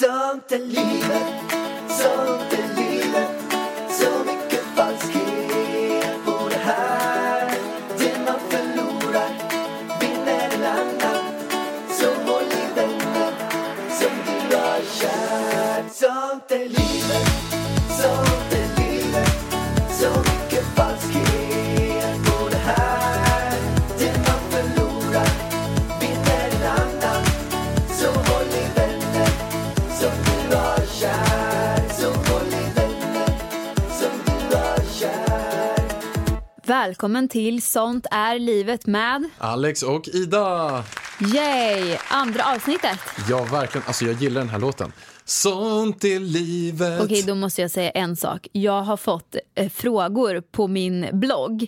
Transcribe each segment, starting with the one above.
Sånt är livet, livet Välkommen till Sånt är livet med Alex och Ida. Yay! Andra avsnittet. Ja, verkligen. Alltså, jag gillar den här låten. Sånt är livet. Okej, då måste jag säga en sak. Jag har fått eh, frågor på min blogg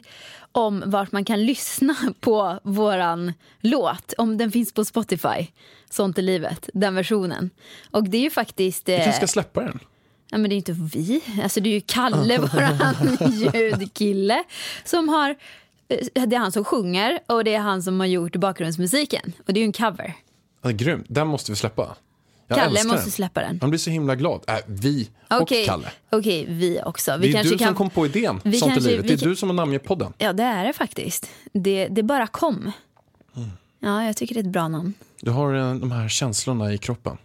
om vart man kan lyssna på våran låt, om den finns på Spotify. Sånt är livet, den versionen. Och det är ju faktiskt... Eh, kanske ska släppa den? Nej, men det är inte vi. Alltså, det är ju Kalle, våran ljudkille, som har... eh, Det är han som sjunger och det är han som har gjort bakgrundsmusiken. Och det är ju en cover. Ja, grymt. Den måste vi släppa. Jag Kalle måste den. släppa den. Han blir så himla glad. Äh, vi och Kalle. okej, vi också. Det Vi är kanske du kan... som kom på idén. vi Sånt kanske- är livet. Det är kan- du som har namngett podden. Ja, det är det faktiskt. Det, det bara kom. Mm. Ja, jag tycker det är ett bra namn. Du har eh, de här känslorna i kroppen.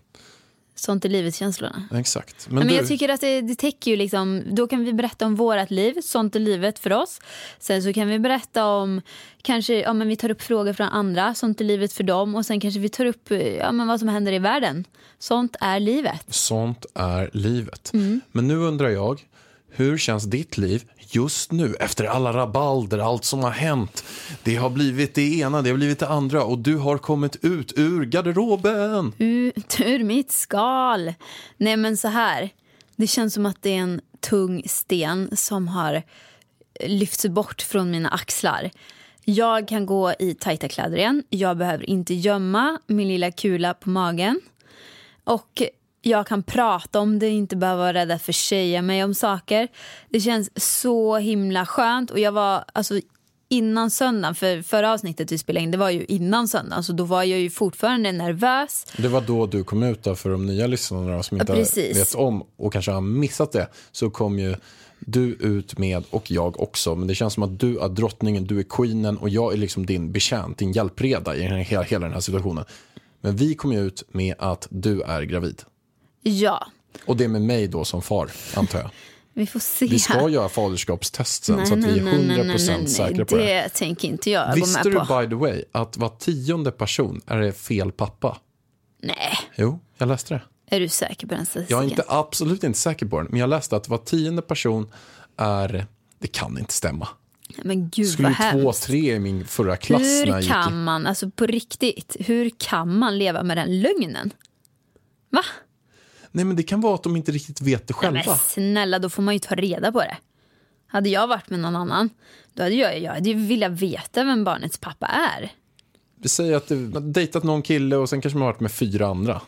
Sånt är livet-känslorna. Exakt. Men, Men, du, jag tycker att det, det täcker ju liksom, då kan vi berätta om vårt liv, sånt är livet för oss. Sen så kan vi berätta om, kanske, ja men vi tar upp frågor från andra, sånt är livet för dem. Och sen kanske vi tar upp, ja men vad som händer i världen. Sånt är livet. sånt är livet. Mm. Men nu undrar jag, hur känns ditt liv just nu efter alla rabalder, allt som har hänt? Det har blivit det ena, det har blivit det andra och du har kommit ut ur garderoben. Ut ur mitt skal. Nej men så här. Det känns som att det är en tung sten som har lyfts bort från mina axlar. Jag kan gå i tajta kläder igen. Jag behöver inte gömma min lilla kula på magen. Och jag kan prata om det, inte behöva vara rädd att försäga mig om saker. Det känns så himla skönt. Och jag var, alltså innan söndagen, för förra avsnittet vi spelade in, det var ju innan söndagen. Så då var jag ju fortfarande nervös. Det var då du kom ut då, för de nya lyssnarna som inte precis. vet om och kanske har missat det. Så kom ju du ut med, och jag också, men det känns som att du är drottningen, du är queenen och jag är liksom din betjänt, din hjälpreda i hela, hela den här situationen. Men vi kom ut med att du är gravid. Ja, Och det är med mig då som far, antar jag. vi får se. Vi ska göra faderskapstest sen så att vi är 100% säkra på det. Det tänker inte jag Visste gå du med på. by the way att var tionde person är fel pappa? Nej, Jo, jag läste det. är du säker på den statistiken? Jag är inte, absolut inte säker på den, men jag läste att var tionde person är... Det kan inte stämma. Men gud skulle vad ju två, hemskt. tre i min förra klass när jag Hur gick i- kan man, alltså på riktigt, hur kan man leva med den lögnen? Va? Nej, men det kan vara att de inte riktigt vet det Nej, själva. men snälla, då får man ju ta reda på det. Hade jag varit med någon annan, då hade jag, jag hade ju velat veta vem barnets pappa är. Vi säger att du har dejtat någon kille och sen kanske man har varit med fyra andra.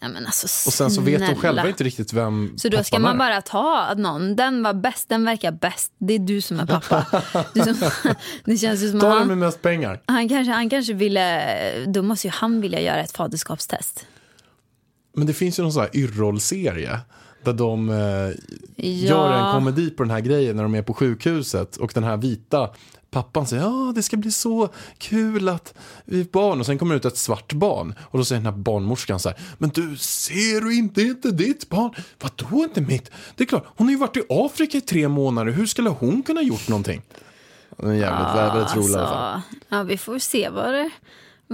Ja, men alltså, Och sen så vet de själva inte riktigt vem Så då ska man är. bara ta någon, den var bäst, den verkar bäst, det är du som är pappa. Som, det känns ju som Ta att den han, med mest pengar. han, kanske, han kanske ville, då måste ju han vilja göra ett faderskapstest. Men det finns ju någon sån här Yrrol-serie där de eh, Ja. gör en komedi på den här grejen när de är på sjukhuset och den här vita pappan säger ja det ska bli så kul att vi är barn och sen kommer det ut ett svart barn och då säger den här barnmorskan så här men du ser du inte, det är inte ditt barn vadå inte mitt? Det är klart, hon har ju varit i Afrika i tre månader, hur skulle hon kunna gjort någonting? Den är jävligt, väldigt, väldigt rolig i alla fall. Alltså, ja, vi får se vad, det,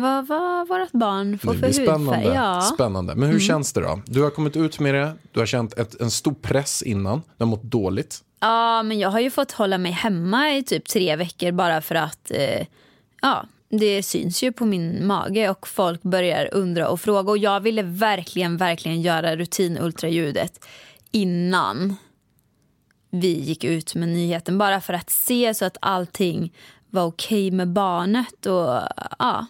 vad, vad vårt barn får Det för hudfärg. spännande. Ja. spännande. Men hur känns det då? Du har kommit ut med det, du har känt ett, en stor press innan, du har mått dåligt. ja, men jag har ju fått hålla mig hemma i typ tre veckor bara för att eh, ja, det syns ju på min mage och folk börjar undra och fråga. Och jag ville verkligen, verkligen göra rutinultraljudet innan vi gick ut med nyheten. Bara för att se så att allting var okej med barnet. Och ja,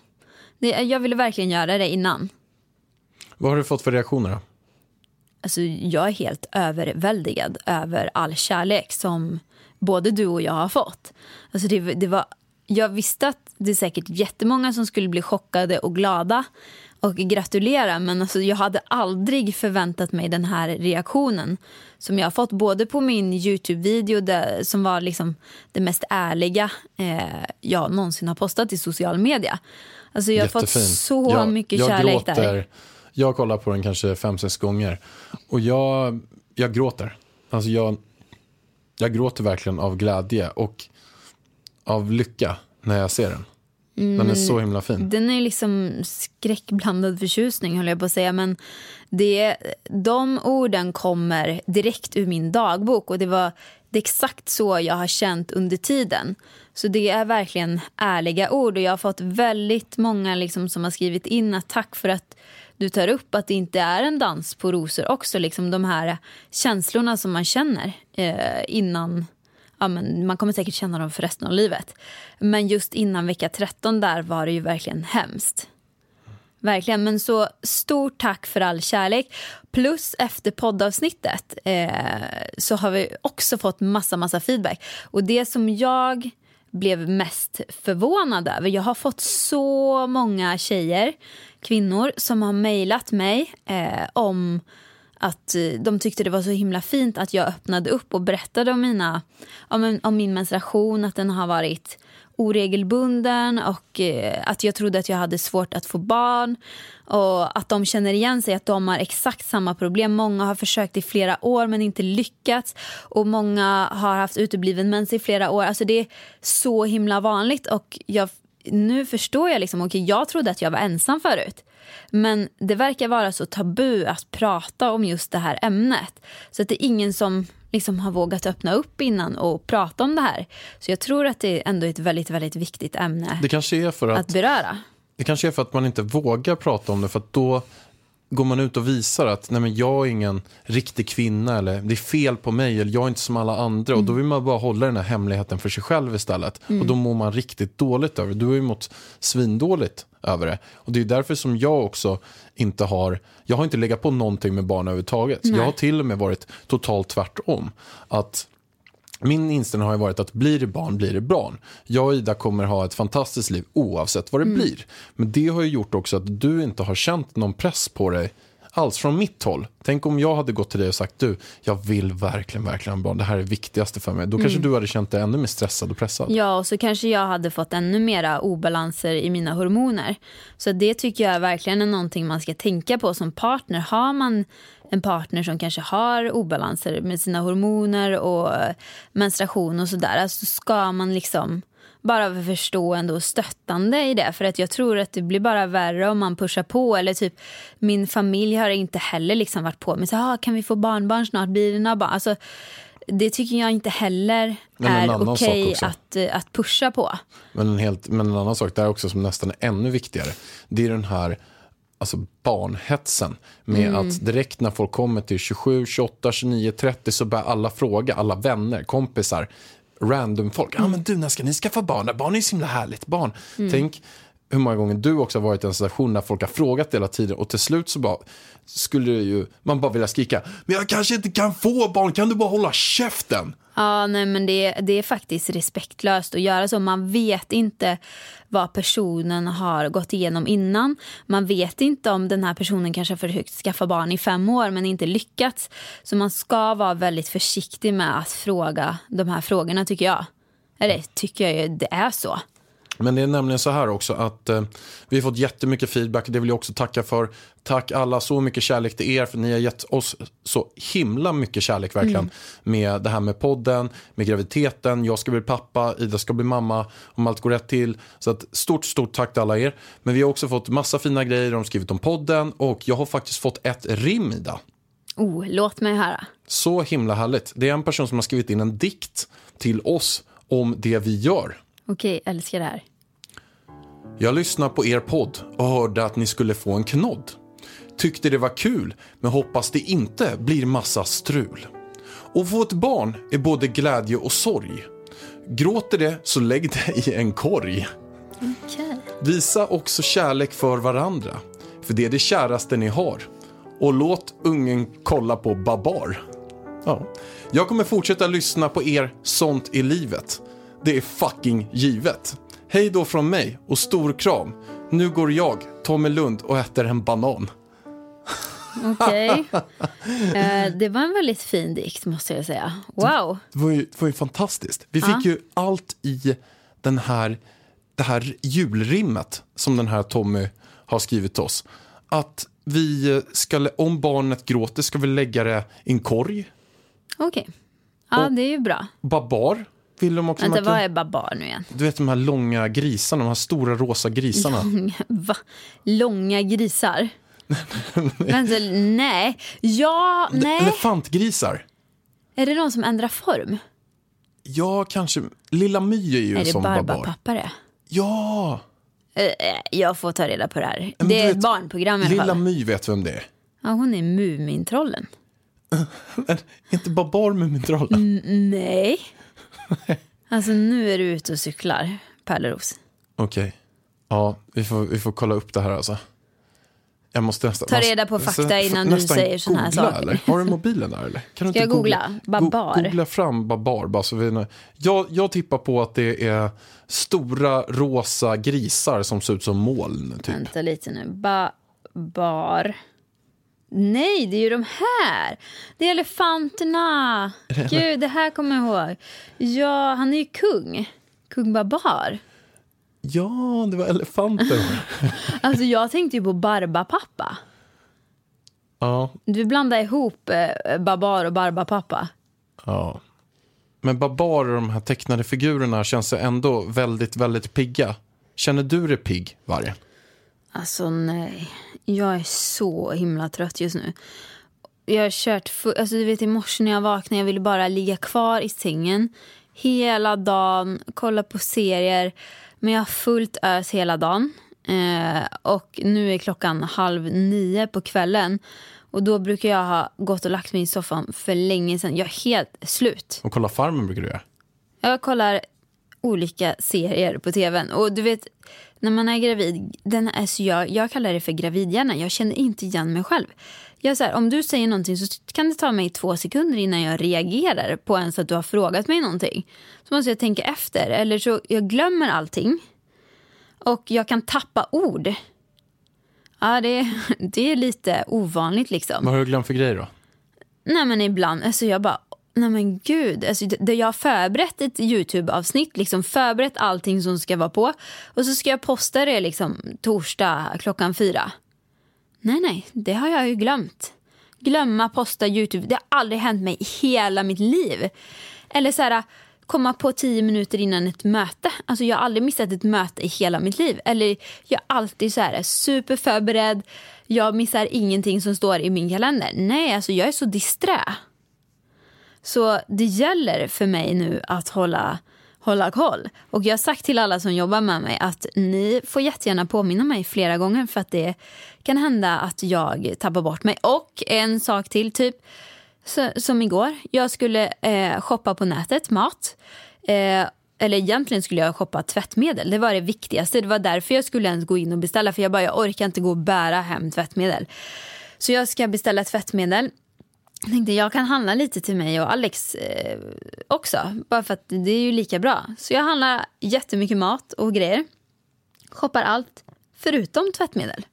det, Jag ville verkligen göra det innan. Vad har du fått för reaktioner då? Alltså, jag är helt överväldigad över all kärlek som både du och jag har fått. Alltså, det, det var jag visste att det är säkert jättemånga som skulle bli chockade och glada och gratulera men alltså, jag hade aldrig förväntat mig den här reaktionen som jag har fått både på min Youtube-video där, som var liksom det mest ärliga eh, jag någonsin har postat i social media. Alltså jag har fått Jättefin. så jag, mycket jag kärlek gråter, där. Jag kollar på den kanske fem, sex gånger. Och jag, jag gråter. Alltså jag, jag gråter verkligen av glädje och av lycka när jag ser den. Den är så himla fin. Den är liksom skräckblandad förtjusning höll jag på att säga. Men det, de orden kommer direkt ur min dagbok och det var det är exakt så jag har känt under tiden. Så det är verkligen ärliga ord och jag har fått väldigt många liksom som har skrivit in att tack för att du tar upp att det inte är en dans på rosor också. Liksom de här känslorna som man känner eh, innan ja, men man kommer säkert känna dem för resten av livet. Men just innan vecka 13 där var det ju verkligen hemskt. Verkligen, men så stort tack för all kärlek. Plus efter poddavsnittet eh, så har vi också fått massa, massa feedback. Och det som jag blev mest förvånad över, jag har fått så många tjejer, kvinnor som har mejlat mig eh, om att eh, de tyckte det var så himla fint att jag öppnade upp och berättade om, mina, om, om min menstruation, att den har varit oregelbunden och eh, att jag trodde att jag hade svårt att få barn. Och att de känner igen sig, att de har exakt samma problem. Många har försökt i flera år men inte lyckats. Och många har haft utebliven mens i flera år. Alltså det är så himla vanligt. Och jag, nu förstår jag liksom, okay, jag trodde att jag var ensam förut. Men det verkar vara så tabu att prata om just det här ämnet. Så att det är ingen som liksom har vågat öppna upp innan och prata om det här. Så jag tror att det ändå är ett väldigt, väldigt viktigt ämne Det kanske är för att, att beröra. det kanske är för att man inte vågar prata om det för att då går man ut och visar att nej men jag är ingen riktig kvinna eller det är fel på mig eller jag är inte som alla andra och då vill man bara hålla den här hemligheten för sig själv istället och då mår man riktigt dåligt över det. Du har ju mått svindåligt över det och det är därför som jag också inte har, jag har inte legat på någonting med barn överhuvudtaget. Jag har till och med varit totalt tvärtom. Att min inställning har ju varit att blir det barn, blir det barn. Jag och Ida kommer ha ett fantastiskt liv oavsett vad det blir. Men det har ju gjort också att du inte har känt någon press på dig alls från mitt håll. Tänk om jag hade gått till dig och sagt du, jag vill verkligen, verkligen barn. Det här är det viktigaste för mig. Då kanske du hade känt dig ännu mer stressad och pressad. Ja, och så kanske jag hade fått ännu mera obalanser i mina hormoner. Så det tycker jag verkligen är någonting man ska tänka på som partner. Har man en partner som kanske har obalanser med sina hormoner och menstruation och sådär, alltså ska man liksom bara vara förstående och stöttande i det. För att jag tror att det blir bara värre om man pushar på. Eller typ, min familj har inte heller liksom varit på mig. Så, ah, kan vi få barnbarn snart? Blir det några barn? Alltså, det tycker jag inte heller är okej också. att, eh, att pusha på. Men en, helt, men en annan sak där också som nästan är ännu viktigare. Det är den här alltså barnhetsen. Med att direkt när folk kommer till 27, 28, 29, 30 så börjar alla fråga, alla vänner, kompisar, random folk. Ja ah, men du, när ska ni skaffa barn? Barn är ju så himla härligt. Barn. Tänk hur många gånger du också har varit i en situation där folk har frågat hela tiden och till slut så bara skulle ju, man bara vilja skrika men jag kanske inte kan få barn, kan du bara hålla käften? Ja, nej, men det, det är faktiskt respektlöst att göra så. Man vet inte vad personen har gått igenom innan. Man vet inte om den här personen kanske har försökt skaffa barn i fem år men inte lyckats. Så man ska vara väldigt försiktig med att fråga de här frågorna tycker jag. Eller tycker jag ju, det är så. Men det är nämligen så här också att eh, vi har fått jättemycket feedback. Det vill jag också tacka för. Tack alla, så mycket kärlek till er. För ni har gett oss så himla mycket kärlek verkligen. Med det här med podden, med graviditeten. Jag ska bli pappa, Ida ska bli mamma. Om allt går rätt till. Så att stort, stort tack till alla er. Men vi har också fått massa fina grejer. De har skrivit om podden. Och jag har faktiskt fått ett rim, Ida. Oh, låt mig höra. Så himla härligt. Det är en person som har skrivit in en dikt till oss om det vi gör. Okej, älskar det här. Jag lyssnade på er podd och hörde att ni skulle få en knodd. Tyckte det var kul, men hoppas det inte blir massa strul. Och få ett barn är både glädje och sorg. Gråter det så lägg det i en korg. Okej. Visa också kärlek för varandra, för det är det käraste ni har. Och låt ungen kolla på Babar. Ja. Jag kommer fortsätta lyssna på er Sånt i livet. Det är fucking givet. Hej då från mig och stor kram. Nu går jag, Tommy Lund, och äter en banan. Okej. Eh, det var en väldigt fin dikt måste jag säga. Wow. Det var ju, det var ju fantastiskt. Vi fick ju allt i den här, det här julrimmet som den här Tommy har skrivit till oss. Att vi ska, om barnet gråter ska vi lägga det i en korg. Okej. Ja, Och- det är ju bra. Babar vill de också. Vänta, kan- vad är babar nu igen? Du vet de här långa grisarna, de här stora rosa grisarna. Va? Långa grisar? Vänta, nej. Ja, nej. Elefantgrisar. Är det de som ändrar form? Ja, kanske. Lilla My är ju är en det sån babar. Barbapappa det? Ja, Eh, eh, Jag får ta reda på det här. Men det är ett barnprogram i alla Lilla fall. My vet vem det är. Ja, hon är Mumintrollen. Är inte Babar Mumintrollen? Nej. Alltså nu är du ute och cyklar, Pärleros. Okej. Ja, vi får, vi får kolla upp det här alltså. Jag måste nästan... Ta reda på fakta innan du säger såna här saker. Eller? Har du mobilen där eller? Kan du Ska jag googla? Babar? Go googla fram babar. Bara så vi, jag, jag tippar på att det är stora rosa grisar som ser ut som moln. Typ. Vänta lite nu. Ba bar. Nej, det är ju de här. Det är elefanterna. Gud, det här kommer jag ihåg. Ja, han är ju kung. Kung Babar. Ja, det var elefanter. Alltså jag tänkte ju på Barbapappa. ja, Du blandar ihop eh, Babar och Barbapappa. ja. Men Babar och de här tecknade figurerna känns ändå väldigt, väldigt pigga. Känner du dig pigg, Vargen? Alltså nej, jag är så himla trött just nu. Jag har kört, alltså du vet i morse när jag vaknade, jag ville bara ligga kvar i sängen hela dagen, kolla på serier. Men jag har fullt ös hela dagen. Eh, och nu är klockan halv nio på kvällen. Och då brukar jag ha gått och lagt mig i soffan för länge sedan. Jag är helt slut. Och kolla Farmen brukar du göra. Jag kollar olika serier på tvn. Och du vet, när man är gravid, den är så jag, jag kallar det för gravidhjärna. Jag känner inte igen mig själv. Jag så här, om du säger någonting så kan det ta mig två sekunder innan jag reagerar på ens att du har frågat mig någonting. Så måste jag tänka efter. Eller så jag glömmer allting. Och jag kan tappa ord. Ja, det, det är lite ovanligt liksom. Vad har du glömt för grejer då? Nej men ibland, alltså jag bara, nej men gud. Alltså, det, jag har förberett ett YouTube-avsnitt, liksom förberett allting som ska vara på. Och så ska jag posta det liksom torsdag klockan fyra. Nej nej, det har jag ju glömt. Glömma posta YouTube, det har aldrig hänt mig i hela mitt liv. Eller så här, komma på tio minuter innan ett möte. Alltså jag har aldrig missat ett möte i hela mitt liv. Eller jag är alltid så här superförberedd. Jag missar ingenting som står i min kalender. Nej, alltså jag är så disträ. Så det gäller för mig nu att hålla, hålla koll. Och jag har sagt till alla som jobbar med mig att ni får jättegärna påminna mig flera gånger för att det kan hända att jag tappar bort mig. Och en sak till, typ så, som igår. Jag skulle eh, shoppa på nätet, mat. Eh, eller egentligen skulle jag shoppa tvättmedel. Det var det viktigaste. Det var därför jag skulle ens gå in och beställa. För jag bara, jag orkar inte gå och bära hem tvättmedel. Så jag ska beställa tvättmedel. Jag tänkte jag kan handla lite till mig och Alex eh, också. Bara för att det är ju lika bra. Så jag handlar jättemycket mat och grejer. Shoppar allt förutom tvättmedel.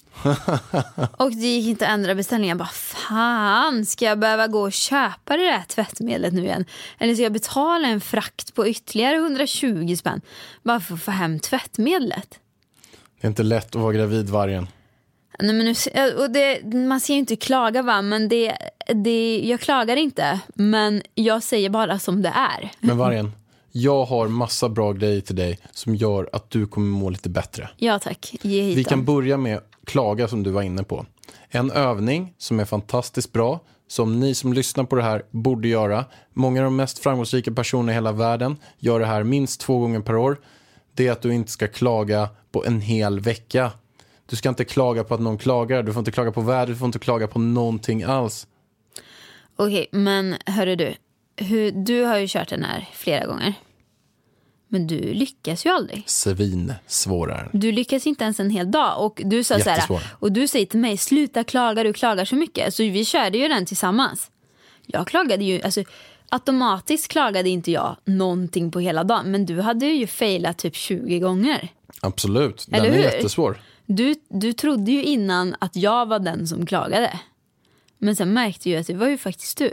och det gick inte att ändra beställningen. Jag bara, fan, ska jag behöva gå och köpa det där tvättmedlet nu igen? Eller ska jag betala en frakt på ytterligare 120 spänn bara för att få hem tvättmedlet? Det är inte lätt att vara gravid, Vargen. Nej, men nu, och det, man ska ju inte klaga, va? men det, det, jag klagar inte. Men jag säger bara som det är. Men Vargen, jag har massa bra grejer till dig som gör att du kommer må lite bättre. Ja tack, ge hit Vi dem. kan börja med klaga som du var inne på. En övning som är fantastiskt bra, som ni som lyssnar på det här borde göra. Många av de mest framgångsrika personerna i hela världen gör det här minst två gånger per år. Det är att du inte ska klaga på en hel vecka. Du ska inte klaga på att någon klagar, du får inte klaga på vädret, du får inte klaga på någonting alls. Okej, men hörru du. Hur, du har ju kört den här flera gånger. Men du lyckas ju aldrig. Svin svårare. Du lyckas inte ens en hel dag. Och du, sa så här, och du säger till mig, sluta klaga, du klagar så mycket. Så vi körde ju den tillsammans. Jag klagade ju, alltså, automatiskt klagade inte jag någonting på hela dagen. Men du hade ju failat typ 20 gånger. Absolut, den Eller är hur? jättesvår. Du, du trodde ju innan att jag var den som klagade. Men sen märkte jag att det var ju faktiskt du.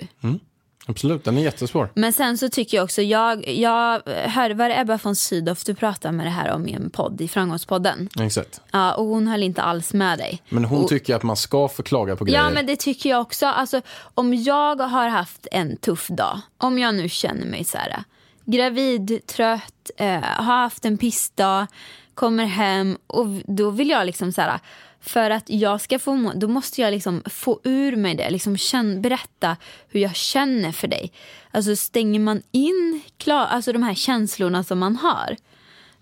Absolut, den är jättesvår. Men sen så tycker jag också, jag, jag hörde var det Ebba von Sydow du pratade med det här om i en podd, i Framgångspodden. Exakt. Ja, och hon höll inte alls med dig. Men hon och, tycker att man ska få klaga på grejer. Ja men det tycker jag också. Alltså, om jag har haft en tuff dag, om jag nu känner mig så här gravid, trött, eh, har haft en pissdag, kommer hem och då vill jag liksom så här för att jag ska få må, då måste jag liksom få ur mig det, liksom känn, berätta hur jag känner för dig. Alltså stänger man in klar, alltså de här känslorna som man har,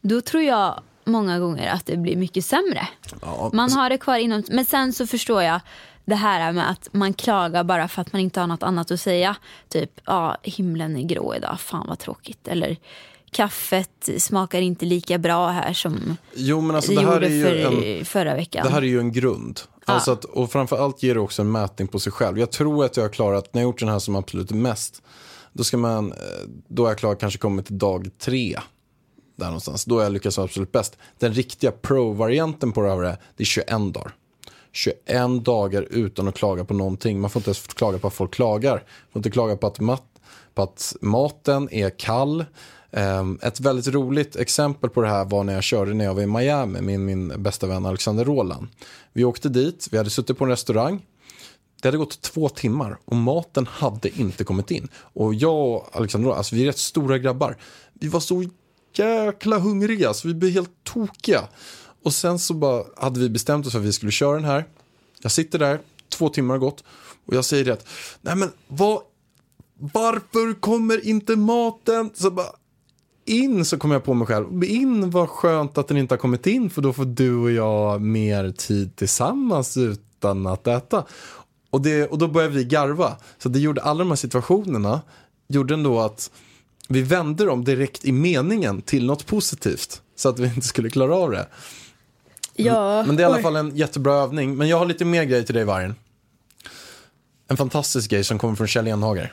då tror jag många gånger att det blir mycket sämre. Ja, Man har det kvar inom... Men sen så förstår jag det här med att man klagar bara för att man inte har något annat att säga. Typ, ja, himlen är grå idag, fan vad tråkigt. Eller kaffet smakar inte lika bra här som Jo, men alltså det det här gjorde är ju för, en... förra veckan. Det här är ju en grund. Alltså att, och framförallt ger det också en mätning på sig själv. Jag tror att jag har klarat, när jag gjort den här som absolut mest, då ska man, eh, då har jag klarat kanske kommit till dag tre. Där någonstans. Då har jag lyckats absolut bäst. Den riktiga pro-varianten på det här är, det är 21 dagar. 21 dagar utan att klaga på någonting. Man får inte ens klaga på att folk klagar. Man får inte klaga på att, mat, på att maten är kall. Ehm, ett väldigt roligt exempel på det här var när jag körde när jag var i Miami med min bästa vän Alexander Roland. Vi åkte dit, vi hade suttit på en restaurang. Det hade gått två timmar och maten hade inte kommit in. Och jag och Alexander Roland, alltså vi är rätt stora grabbar. Vi var så jäkla hungriga så vi blev helt tokiga. Och sen så bara hade vi bestämt oss för att vi skulle köra den här. Jag sitter där, två timmar har gått och jag säger det att, nej men vad, varför kommer inte maten? Så bara, in så kommer jag på mig själv, in vad skönt att den inte har kommit in för då får du och jag mer tid tillsammans utan att äta. Och, det, och då började vi garva. Så det gjorde alla de här situationerna, gjorde ändå att vi vände dem direkt i meningen till något positivt. Så att vi inte skulle klara av det. ja, Men det är i alla fall en jättebra övning. Men jag har lite mer grejer till dig Vargen. En fantastisk grej som kommer från Kjell Enhager.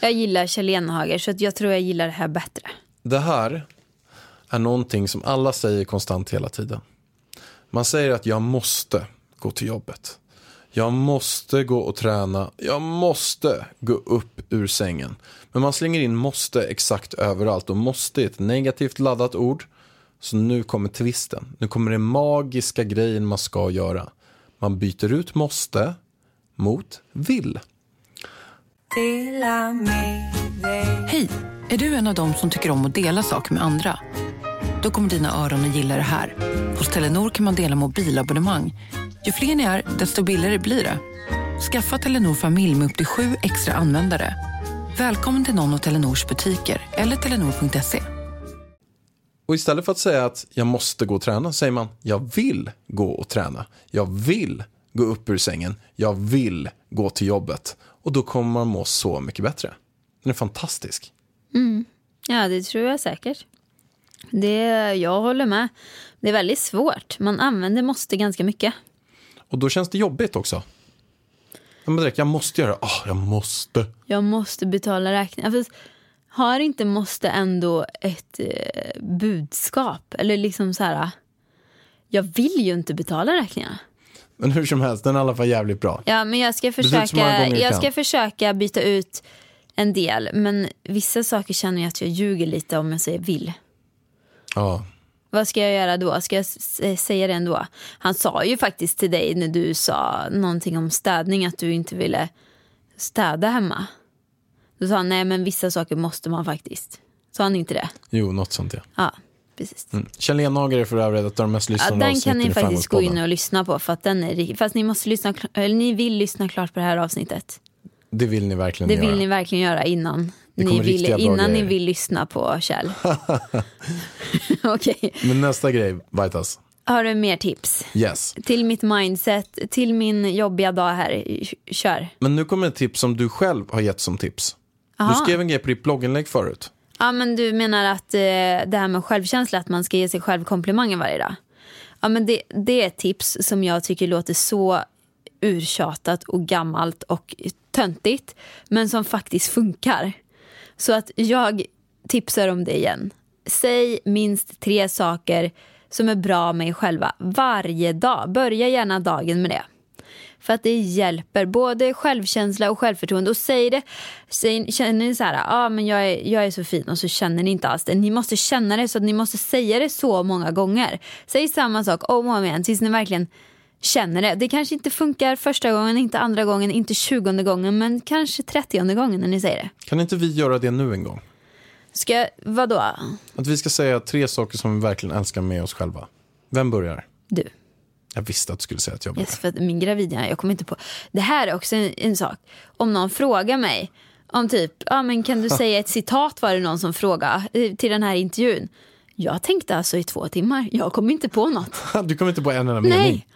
Jag gillar Kjell Enhager så jag tror jag gillar det här bättre. Det här är någonting som alla säger konstant hela tiden. Man säger att jag måste gå till jobbet. Jag måste gå och träna. Jag måste gå upp ur sängen. Men man slänger in måste exakt överallt och måste är ett negativt laddat ord. Så nu kommer twisten. Nu kommer den magiska grejen man ska göra. Man byter ut måste mot vill. Hej! Är du en av dem som tycker om att dela saker med andra? Då kommer dina öron att gilla det här. Hos Telenor kan man dela mobilabonnemang. Ju fler ni är, desto billigare blir det. Skaffa Telenor familj med upp till sju extra användare. Välkommen till någon av Telenors butiker eller telenor.se. Och istället för att säga att jag måste gå och träna säger man jag vill gå och träna. Jag vill gå upp ur sängen. Jag vill gå till jobbet. Och då kommer man må så mycket bättre. Den är fantastisk. Ja, det tror jag säkert. Det, jag håller med. Det är väldigt svårt. Man använder måste ganska mycket. Och då känns det jobbigt också. Men direkt, jag måste göra det. Ah, jag måste. Jag måste betala räkningar. Fast har inte måste ändå ett eh, budskap? Eller liksom så här... Jag vill ju inte betala räkningarna. Men hur som helst, den är i alla fall jävligt bra. Ja, men jag ska försöka, jag kan. ska försöka byta ut en del. Men vissa saker känner jag att jag ljuger lite om jag säger vill. Ja. Vad ska jag göra då? Ska jag säga det ändå? Han sa ju faktiskt till dig när du sa någonting om städning att du inte ville städa hemma. Då sa han nej men vissa saker måste man faktiskt. Sa han inte det? Jo, något sånt ja. Ja, precis. Mm. Kjell Enhager är för övrigt ett av de mest Ja, lyssnade den kan ni faktiskt gå in och lyssna på för att den är Fast ni måste lyssna, eller ni vill lyssna klart på det här avsnittet. Det vill ni verkligen Det göra. vill ni verkligen göra innan. Det Ni vill, innan ni vill lyssna på Kjell. Okej, Men nästa grej, Vitas. har du mer tips? Yes. Till mitt mindset, till min jobbiga dag här. Kör. Men nu kommer ett tips som du själv har gett som tips. Aha. Du skrev en grej på ditt blogginlägg förut. Ja, men du menar att eh, det här med självkänsla, att man ska ge sig själv komplimanger varje dag. Ja, men det, det är ett tips som jag tycker låter så urtjatat och gammalt och töntigt, men som faktiskt funkar. Så att jag tipsar om det igen. Säg minst tre saker som är bra med er själva varje dag. Börja gärna dagen med det. För att det hjälper både självkänsla och självförtroende. Och säg det, säg, känner ni så här, ah, men jag är, jag är så fin och så känner ni inte alls det. Ni måste känna det så att ni måste säga det så många gånger. Säg samma sak om och om igen tills ni verkligen känner det. Det kanske inte funkar första gången, inte andra gången, inte tjugonde gången men kanske trettionde gången när ni säger det. Kan inte vi göra det nu en gång? Ska, vadå? Att vi ska säga tre saker som vi verkligen älskar med oss själva. Vem börjar? Du. Jag visste att du skulle säga att jag börjar. Yes, för min gravidhjärna, jag kommer inte på. Det här är också en, en sak. Om någon frågar mig om typ, ja men kan du säga ett citat var det någon som frågade eh, till den här intervjun. Jag tänkte alltså i två timmar, jag kom inte på något. Du kommer inte på en enda mening. Nej.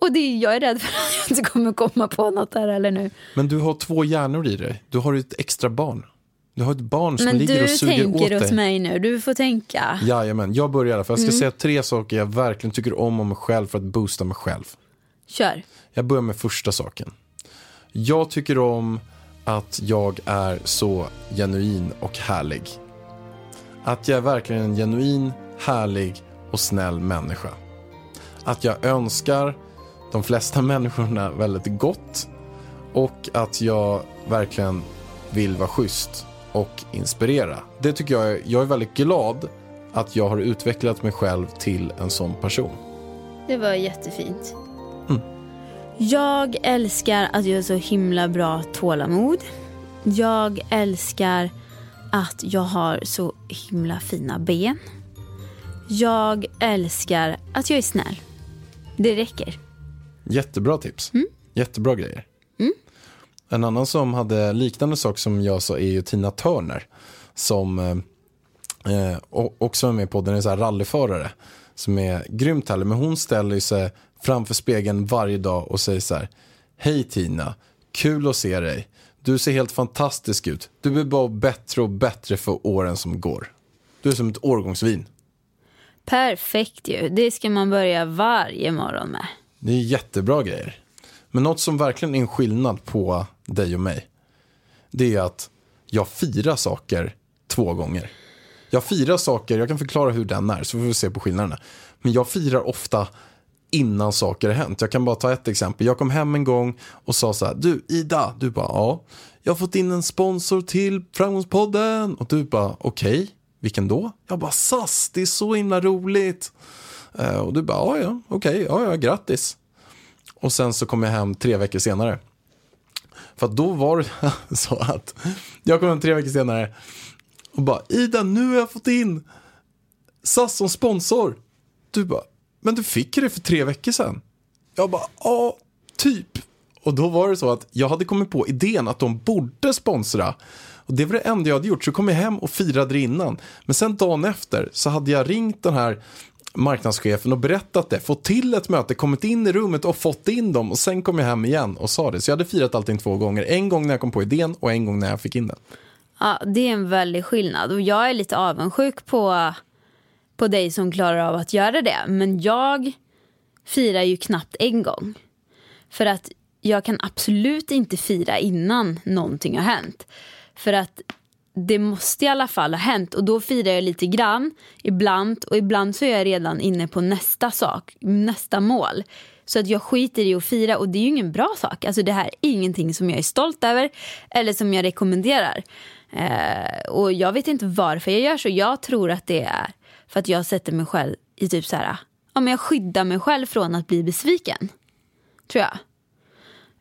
Och det, jag är rädd för att jag inte kommer komma på något där eller nu. Men du har två hjärnor i dig. Du har ett extra barn. Du har ett barn som Men ligger du och suger åt tänker åt dig. mig nu, du får tänka. Jajamän, jag börjar fall. Jag ska Mm. säga tre saker jag verkligen tycker om om mig själv för att boosta mig själv. Kör. Jag börjar med första saken. Jag tycker om att jag är så genuin och härlig. Att jag är verkligen en genuin, härlig och snäll människa. Att jag önskar de flesta människorna väldigt gott och att jag verkligen vill vara schysst och inspirera. Det tycker jag, är- jag är väldigt glad att jag har utvecklat mig själv till en sån person. Det var jättefint. Jag älskar att jag har så himla bra tålamod. Jag älskar att jag har så himla fina ben. Jag älskar att jag är snäll. Det räcker. Jättebra tips. Jättebra grejer. En annan som hade liknande sak som jag sa är ju Tina Turner. Som eh, eh, också är med i podden, är sån här rallyförare. Som är grymt härlig. Men hon ställer ju sig framför spegeln varje dag och säger så här. Hej Tina, kul att se dig. Du ser helt fantastisk ut. Du blir bara bättre och bättre för åren som går. Du är som ett årgångsvin. Perfekt ju. Det ska man börja varje morgon med. Det är jättebra grejer. Men något som verkligen är en skillnad på dig och mig. Det är att jag firar saker två gånger. Jag firar saker, jag kan förklara hur den är så får vi se på skillnaderna. Men jag firar ofta innan saker har hänt. Jag kan bara ta ett exempel. Jag kom hem en gång och sa så här, du Ida, du bara ja, jag har fått in en sponsor till Framgångspodden. Och du bara okej, vilken då? Jag bara SAS, det är så himla roligt. Eh, och du bara ja, ja, okej, ja, ja, grattis. Och sen så kom jag hem tre veckor senare. För att då var det så att jag kom hem tre veckor senare och bara Ida, nu har jag fått in SAS som sponsor. Du bara, men du fick ju det för tre veckor sedan. Jag bara, ja, typ. Och då var det så att jag hade kommit på idén att de borde sponsra. Och det var det enda jag hade gjort, så kom jag hem och firade det innan. Men sen dagen efter så hade jag ringt den här marknadschefen och berättat det, fått till ett möte, kommit in i rummet och fått in dem och sen kom jag hem igen och sa det. Så jag hade firat allting två gånger. En gång när jag kom på idén och en gång när jag fick in den. Ja, det är en väldig skillnad. Och jag är lite avundsjuk på, på dig som klarar av att göra det. Men jag firar ju knappt en gång. För att jag kan absolut inte fira innan någonting har hänt. För att det måste i alla fall ha hänt och då firar jag lite grann ibland och ibland så är jag redan inne på nästa sak, nästa mål. Så att jag skiter i att fira och det är ju ingen bra sak. Alltså det här är ingenting som jag är stolt över eller som jag rekommenderar. Eh, och jag vet inte varför jag gör så. Jag tror att det är för att jag sätter mig själv i typ så här, ja men jag skyddar mig själv från att bli besviken. Tror jag.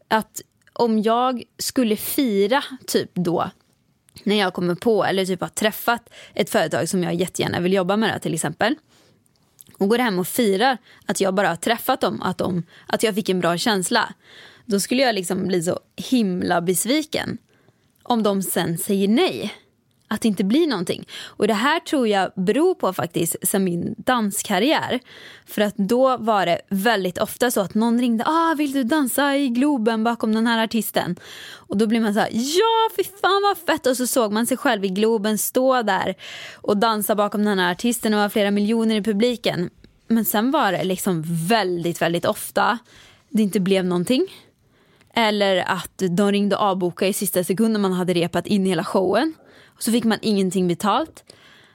Att om jag skulle fira typ då när jag kommer på eller typ har träffat ett företag som jag jättegärna vill jobba med till exempel och går hem och firar att jag bara har träffat dem, att, de, att jag fick en bra känsla. Då skulle jag liksom bli så himla besviken om de sen säger nej. Att det inte blir någonting. Och det här tror jag beror på faktiskt sen min danskarriär. För att då var det väldigt ofta så att någon ringde. Ah, vill du dansa i Globen bakom den här artisten? Och då blir man så här. Ja, fy fan vad fett. Och så såg man sig själv i Globen stå där och dansa bakom den här artisten och ha flera miljoner i publiken. Men sen var det liksom väldigt, väldigt ofta det inte blev någonting. Eller att de ringde och avbokade i sista sekunden man hade repat in hela showen. Och så fick man ingenting betalt.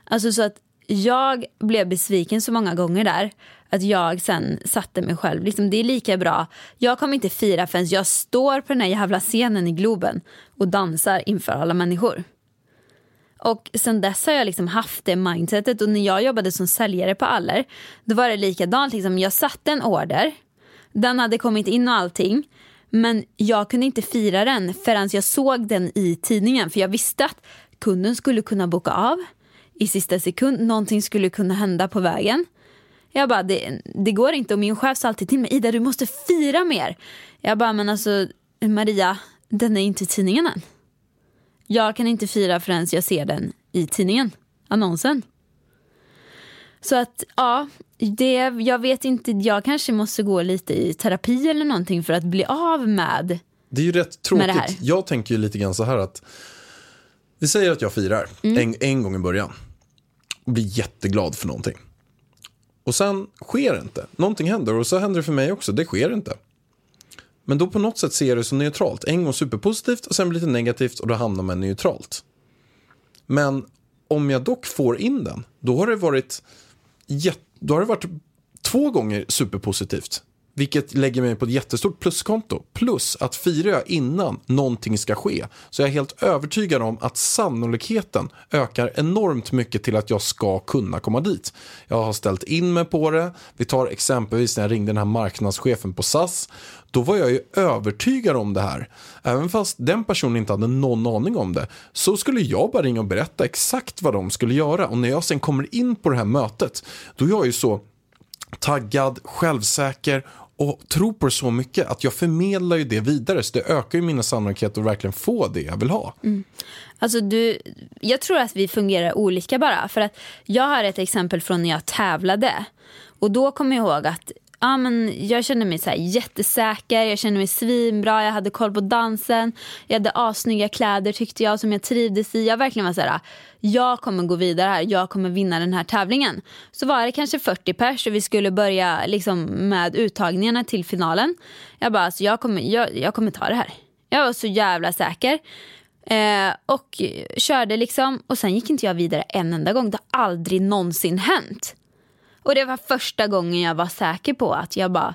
Alltså så att jag blev besviken så många gånger där att jag sen satte mig själv, liksom, det är lika bra, jag kommer inte fira förrän jag står på den här jävla scenen i Globen och dansar inför alla människor. Och sen dess har jag liksom haft det mindsetet och när jag jobbade som säljare på Aller då var det likadant. Liksom, jag satte en order, den hade kommit in och allting men jag kunde inte fira den förrän jag såg den i tidningen för jag visste att kunden skulle kunna boka av i sista sekund, någonting skulle kunna hända på vägen. Jag bara, det, det går inte och min chef sa alltid till mig, Ida du måste fira mer. Jag bara, men alltså Maria, den är inte i tidningen än. Jag kan inte fira förrän jag ser den i tidningen, annonsen. Så att ja, det, jag vet inte, jag kanske måste gå lite i terapi eller någonting för att bli av med Det är ju rätt tråkigt. Jag tänker ju lite grann så här att vi säger att jag firar Mm. en, en gång i början och blir jätteglad för någonting. Och sen sker det inte. Någonting händer och så händer det för mig också. Det sker inte. Men då på något sätt ser jag det som neutralt. En gång superpositivt och sen blir det negativt och då hamnar man neutralt. Men om jag dock får in den, då har det varit, då har det varit två gånger superpositivt. Vilket lägger mig på ett jättestort pluskonto. Plus att firar jag innan någonting ska ske så jag är helt övertygad om att sannolikheten ökar enormt mycket till att jag ska kunna komma dit. Jag har ställt in mig på det. Vi tar exempelvis när jag ringde den här marknadschefen på SAS. Då var jag ju övertygad om det här. Även fast den personen inte hade någon aning om det så skulle jag bara ringa och berätta exakt vad de skulle göra. Och när jag sen kommer in på det här mötet då är jag ju så taggad, självsäker och tror på det så mycket att jag förmedlar ju det vidare. Så det ökar ju mina sannolikheter att verkligen få det jag vill ha. Mm. Alltså du, jag tror att vi fungerar olika bara. För att jag har ett exempel från när jag tävlade. Och då kommer jag ihåg att ja, men jag kände mig så här jättesäker, jag kände mig svinbra, jag hade koll på dansen. Jag hade assnygga kläder tyckte jag som jag trivdes i. Jag verkligen var så här, jag kommer gå vidare här, jag kommer vinna den här tävlingen. Så var det kanske 40 pers och vi skulle börja liksom med uttagningarna till finalen. Jag bara, alltså, jag, kommer, jag, jag kommer ta det här. Jag var så jävla säker. Eh, och körde liksom och sen gick inte jag vidare en enda gång. Det har aldrig någonsin hänt. Och det var första gången jag var säker på att jag bara...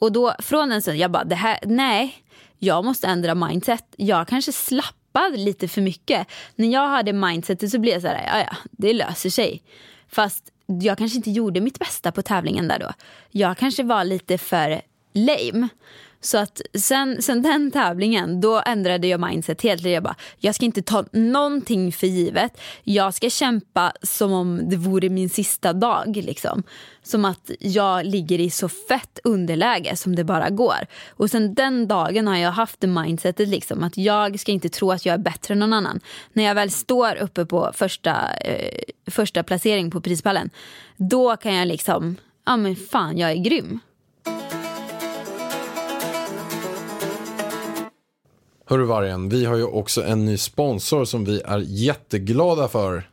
Och då från en stund, jag bara, det här, nej, jag måste ändra mindset. Jag kanske slappade lite för mycket. När jag hade mindsetet så blev jag så här, ja ja, det löser sig. Fast jag kanske inte gjorde mitt bästa på tävlingen där då. Jag kanske var lite för lame. Så att sen, sen den tävlingen, då ändrade jag mindset helt. Jag bara, jag ska inte ta någonting för givet. Jag ska kämpa som om det vore min sista dag. Liksom. Som att jag ligger i så fett underläge som det bara går. Och sen den dagen har jag haft det mindsetet liksom, att jag ska inte tro att jag är bättre än någon annan. När jag väl står uppe på första, eh, första placering på prispallen, då kan jag liksom, ja men fan jag är grym. Hörru Vargen, vi har ju också en ny sponsor som vi är jätteglada för.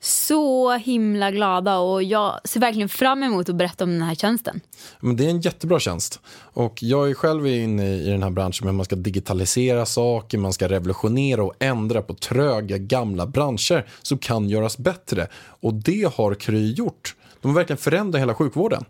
så himla glada och jag ser verkligen fram emot att berätta om den här tjänsten. Men det är en jättebra tjänst. Och jag är själv inne i den här branschen med man ska digitalisera saker, man ska revolutionera och ändra på tröga gamla branscher som kan göras bättre. Och det har Kry gjort. De har verkligen förändrat hela sjukvården.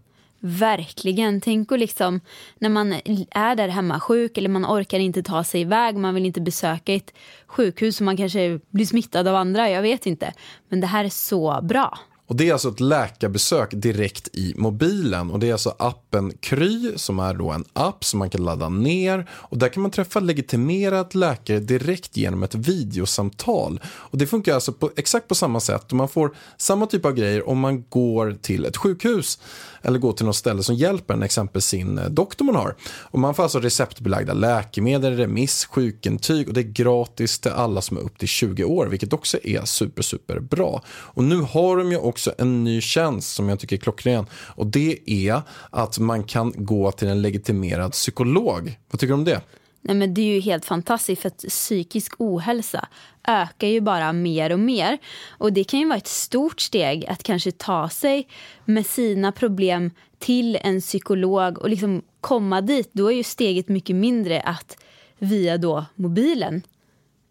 Verkligen. Tänk och liksom när man är där hemma sjuk eller man orkar inte ta sig iväg, man vill inte besöka ett sjukhus och man kanske blir smittad av andra, jag vet inte. Men det här är så bra. Och det är alltså ett läkarbesök direkt i mobilen. Och det är alltså appen Kry som är då en app som man kan ladda ner. Och där kan man träffa legitimerad läkare direkt genom ett videosamtal. Och det funkar alltså på, exakt på samma sätt. Och man får samma typ av grejer om man går till ett sjukhus. Eller gå till något ställe som hjälper en, exempel sin eh, doktor man har. Och man får alltså receptbelagda läkemedel, remiss, sjukintyg och det är gratis till alla som är upp till 20 år, vilket också är super, super bra. Och nu har de ju också en ny tjänst som jag tycker är klockren och det är att man kan gå till en legitimerad psykolog. Vad tycker du om det? Nej, men det är ju helt fantastiskt för att psykisk ohälsa ökar ju bara mer och mer. Och det kan ju vara ett stort steg att kanske ta sig med sina problem till en psykolog och liksom komma dit. Då är ju steget mycket mindre att via då mobilen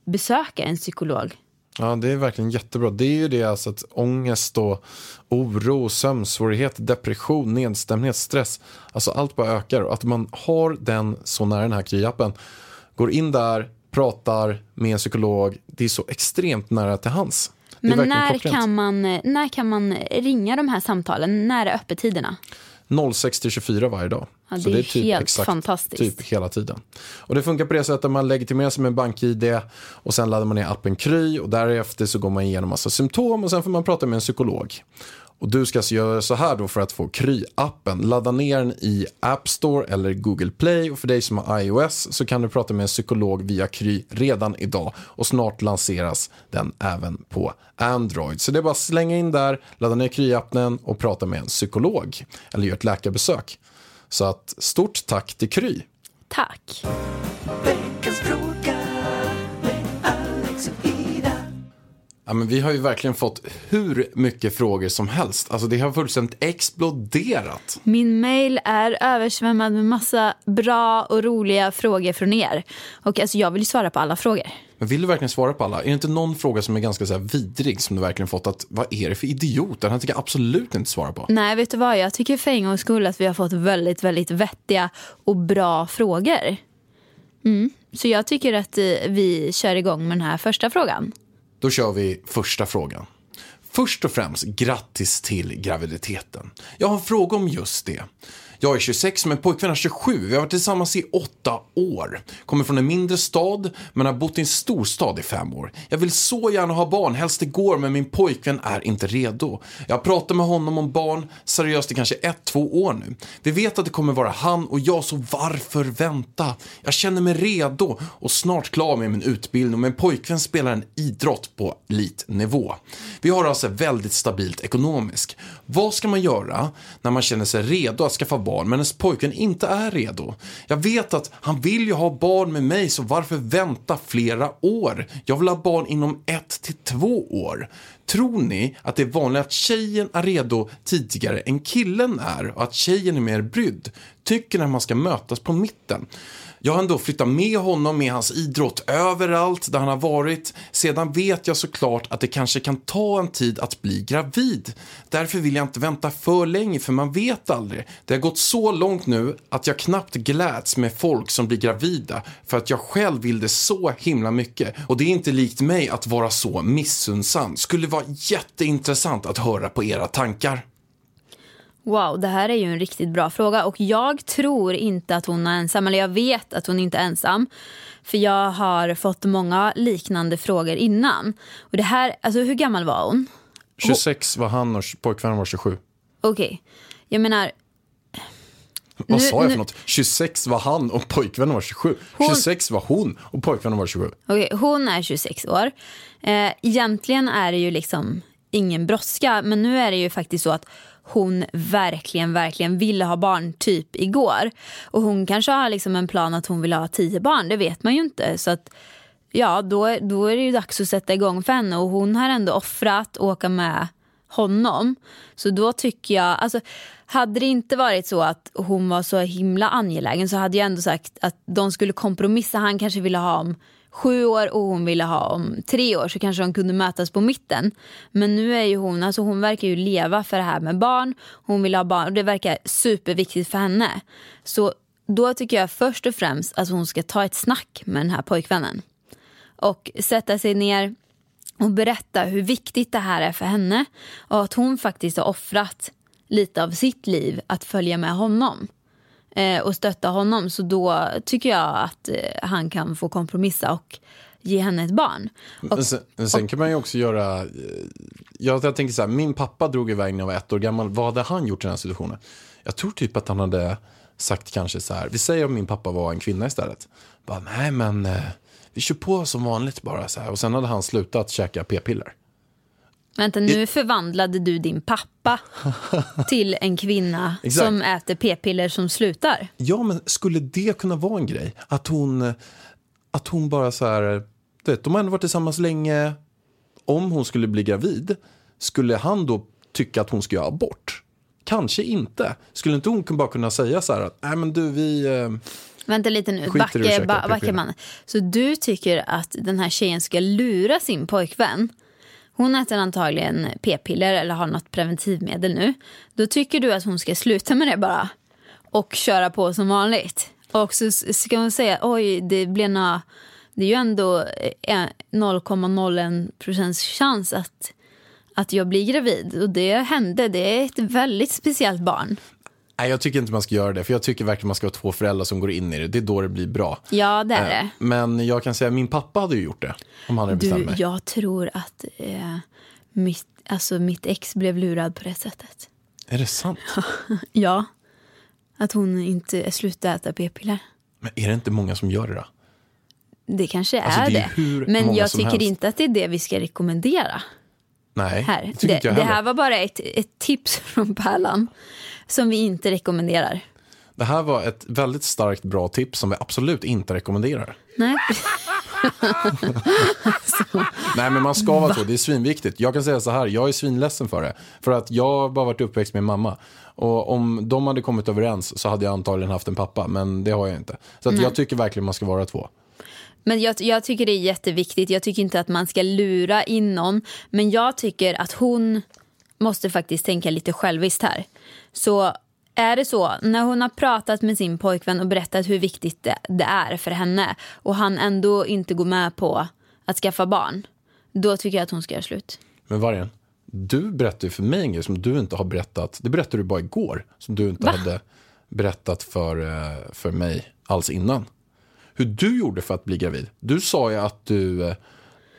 besöka en psykolog. Ja, det är verkligen jättebra. Det är ju det alltså att ångest och oro, sömnsvårigheter, depression, nedstämdhet, stress. Alltså allt bara ökar och att man har den så nära den här Kry-appen. Går in där, pratar med en psykolog. Det är så extremt nära till hands. Men när klockrent. kan, man, när kan man ringa de här samtalen? När är öppettiderna? 06 till 24 varje dag. Ja, Så det är typ helt exakt, fantastiskt. Typ hela tiden. Och det funkar på det sättet att man legitimerar sig med BankID och sen laddar man ner appen Kry och därefter så går man igenom massa symptom och sen får man prata med en psykolog. Och du ska alltså göra så här då för att få Kry-appen. Ladda ner den i App Store eller Google Play och för dig som har iOS så kan du prata med en psykolog via Kry redan idag och snart lanseras den även på Android. Så det är bara att slänga in där, ladda ner Kry-appen och prata med en psykolog eller göra ett läkarbesök. Så att stort tack till Kry. Tack. Ja, men vi har ju verkligen fått hur mycket frågor som helst. Alltså det har fullständigt exploderat. Min mail är översvämmad med massa bra och roliga frågor från er. Och alltså, jag vill ju svara på alla frågor. Men vill du verkligen svara på alla? Är det inte någon fråga som är ganska så vidrig som du verkligen fått att vad är det för idiot? Den här tänker jag absolut inte svara på. Nej, vet du vad? Jag tycker för en gångs skull att vi har fått väldigt, väldigt vettiga och bra frågor. Mm. Så jag tycker att eh, vi kör igång med den här första frågan. Då kör vi första frågan. Först och främst, grattis till graviditeten. Jag har en fråga om just det. Jag är 26 men pojkvän är 27. Vi har varit tillsammans i åtta år. Kommer från en mindre stad men har bott i en storstad i fem år. Jag vill så gärna ha barn, helst igår, men min pojkvän är inte redo. Jag har pratat med honom om barn, seriöst i kanske ett, två år nu. Vi vet att det kommer vara han och jag, så varför vänta? Jag känner mig redo och snart klar med min utbildning, men pojkvän spelar en idrott på elitnivå. Vi har alltså väldigt stabilt ekonomiskt. Vad ska man göra när man känner sig redo att skaffa barn men ens pojkvän inte är redo? Jag vet att han vill ju ha barn med mig så varför vänta flera år? Jag vill ha barn inom ett till två år. Tror ni att det är vanligt att tjejen är redo tidigare än killen är och att tjejen är mer brydd? Tycker ni att man ska mötas på mitten? Jag har ändå flyttat med honom med hans idrott överallt där han har varit. Sedan vet jag såklart att det kanske kan ta en tid att bli gravid. Därför vill jag inte vänta för länge för man vet aldrig. Det har gått så långt nu att jag knappt gläds med folk som blir gravida för att jag själv vill det så himla mycket. Och det är inte likt mig att vara så missunnsam. Skulle vara jätteintressant att höra på era tankar. Wow, det här är ju en riktigt bra fråga. Och jag tror inte att hon är ensam, eller jag vet att hon inte är ensam. För jag har fått många liknande frågor innan. Och det här, alltså hur gammal var hon? 26 var han och pojkvännen var 27. Okej, jag menar, Vad Nu- sa jag nu- för något? 26 var han och pojkvännen var 27. Hon- 26 var hon och pojkvännen var 27. okej, hon är 26 år. Eh, egentligen är det ju liksom ingen brådska, men nu är det ju faktiskt så att hon verkligen, verkligen ville ha barn typ igår. Och hon kanske har liksom en plan att hon vill ha tio barn, det vet man ju inte. Så att ja, då, då är det ju dags att sätta igång för henne och hon har ändå offrat åka med honom. Så då tycker jag, alltså hade det inte varit så att hon var så himla angelägen så hade jag ändå sagt att de skulle kompromissa. Han kanske ville ha om sju år och hon ville ha om tre år så kanske de kunde mötas på mitten. Men nu är ju hon, alltså hon verkar ju leva för det här med barn. Hon vill ha barn och det verkar superviktigt för henne. Så då tycker jag först och främst att hon ska ta ett snack med den här pojkvännen. Och sätta sig ner och berätta hur viktigt det här är för henne. Och att hon faktiskt har offrat lite av sitt liv att följa med honom. Eh, och stötta honom. Så då tycker jag att eh, han kan få kompromissa och ge henne ett barn. Och, sen, sen kan man ju också göra, eh, jag, jag tänker så här, min pappa drog iväg när jag var ett år gammal, vad hade han gjort i den här situationen? Jag tror typ att han hade sagt kanske så här, vi säger om min pappa var en kvinna istället. Bara, nej men vi kör på som vanligt bara så här. Och sen hade han slutat käka p-piller. Vänta, nu förvandlade du din pappa till en kvinna som äter p-piller som slutar. Ja, men skulle det kunna vara en grej? Att hon, att hon bara så här, du vet, de har ändå varit tillsammans länge. Om hon skulle bli gravid, skulle han då tycka att hon ska göra abort? Kanske inte. Skulle inte hon bara kunna säga så här att, nej men du, vi... Eh, Vänta lite nu, backa, ba, backa man. Så du tycker att den här tjejen ska lura sin pojkvän? Hon äter antagligen p-piller eller har något preventivmedel nu. Då tycker du att hon ska sluta med det bara och köra på som vanligt. Och så ska hon säga oj, det blir nå det är ju ändå eh, eh, 0,01 procents chans att, att jag blir gravid. Och det hände, det är ett väldigt speciellt barn nej, jag tycker inte man ska göra det. För jag tycker verkligen man ska ha två föräldrar som går in i det. Det är då det blir bra. Ja, det är Eh, det. Men jag kan säga att min pappa hade ju gjort det. Om han hade bestämt mig. jag tror att eh, mitt, alltså mitt ex blev lurad på det sättet. Är det sant? Ja. Att hon inte slutade äta p-piller. Men är det inte många som gör det då? Det kanske Alltså, är det det. är hur Men jag tycker helst. inte att det är det vi ska rekommendera Nej, här. det Det, det här var bara ett, ett tips från Pärlan som vi inte rekommenderar. Det här var ett väldigt starkt bra tips som vi absolut inte rekommenderar. Nej. Nej men man ska vara så, det är svinviktigt. Jag kan säga så här, jag är svinledsen för det. För att jag har bara varit uppväxt med mamma. Och om de hade kommit överens så hade jag antagligen haft en pappa, men det har jag inte. Så att jag tycker verkligen man ska vara två. Men jag, jag tycker det är jätteviktigt. Jag tycker inte att man ska lura in någon. Men jag tycker att hon måste faktiskt tänka lite själviskt här. Så är det så, när hon har pratat med sin pojkvän och berättat hur viktigt det, det är för henne och han ändå inte går med på att skaffa barn, då tycker jag att hon ska göra slut. Men Vargen, du berättade för mig en grej som du inte har berättat. Det berättade du bara igår. Som du inte hade berättat för, eh, för mig alls innan. Hur du gjorde för att bli gravid. Du sa ju att du eh,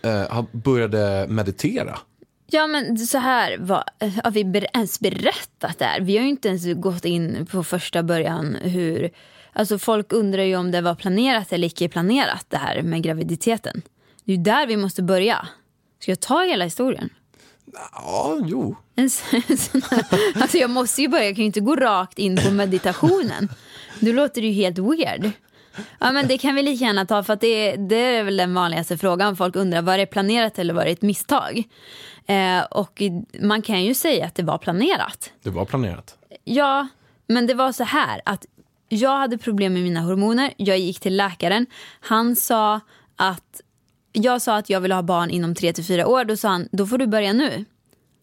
eh, började meditera. Ja men så här, vad, har vi ens berättat det här? Vi har ju inte ens gått in på första början hur... Alltså folk undrar ju om det var planerat eller icke planerat det här med graviditeten. Det är ju där vi måste börja. Ska jag ta hela historien? Ja, jo. Alltså jag måste ju börja, jag kan ju inte gå rakt in på meditationen. Då låter det ju helt weird. Ja men det kan vi lika gärna ta för att det, det är väl den vanligaste frågan. Folk undrar var det planerat eller var det ett misstag? Eh, och man kan ju säga att det var planerat. Det var planerat. Ja, men det var så här att jag hade problem med mina hormoner. Jag gick till läkaren. Han sa att jag sa att jag ville ha barn inom 3 till 4 år. Då sa han, då får du börja nu.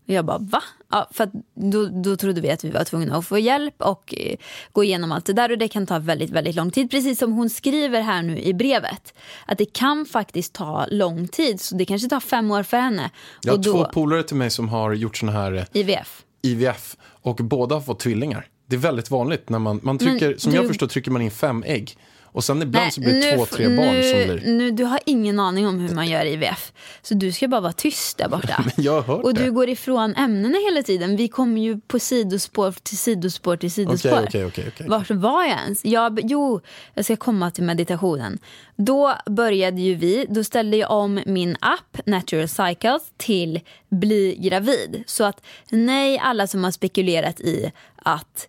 Och jag bara, va? Ja, för då, då trodde vi att vi var tvungna att få hjälp och eh, gå igenom allt det där. Och det kan ta väldigt, väldigt lång tid. Precis som hon skriver här nu i brevet. Att det kan faktiskt ta lång tid. Så det kanske tar fem år för henne. Jag har och då, två polare till mig som har gjort såna här eh, IVF. IVF och båda har fått tvillingar. Det är väldigt vanligt när man, man trycker, som du- jag förstår trycker man in fem ägg. Och sen ibland Nej, så blir det nu två, tre barn nu, som blir... Nu, du har ingen aning om hur man gör IVF. Så du ska bara vara tyst där borta. Men jag har hört Och det. du går ifrån ämnena hela tiden. Vi kommer ju på sidospår till sidospår till sidospår. Okej, okej, okej, okej. Vart var jag ens? Jag, jo, jag ska komma till meditationen. Då började ju vi, då ställde jag om min app Natural Cycles till bli gravid. Så att nej, alla som har spekulerat i att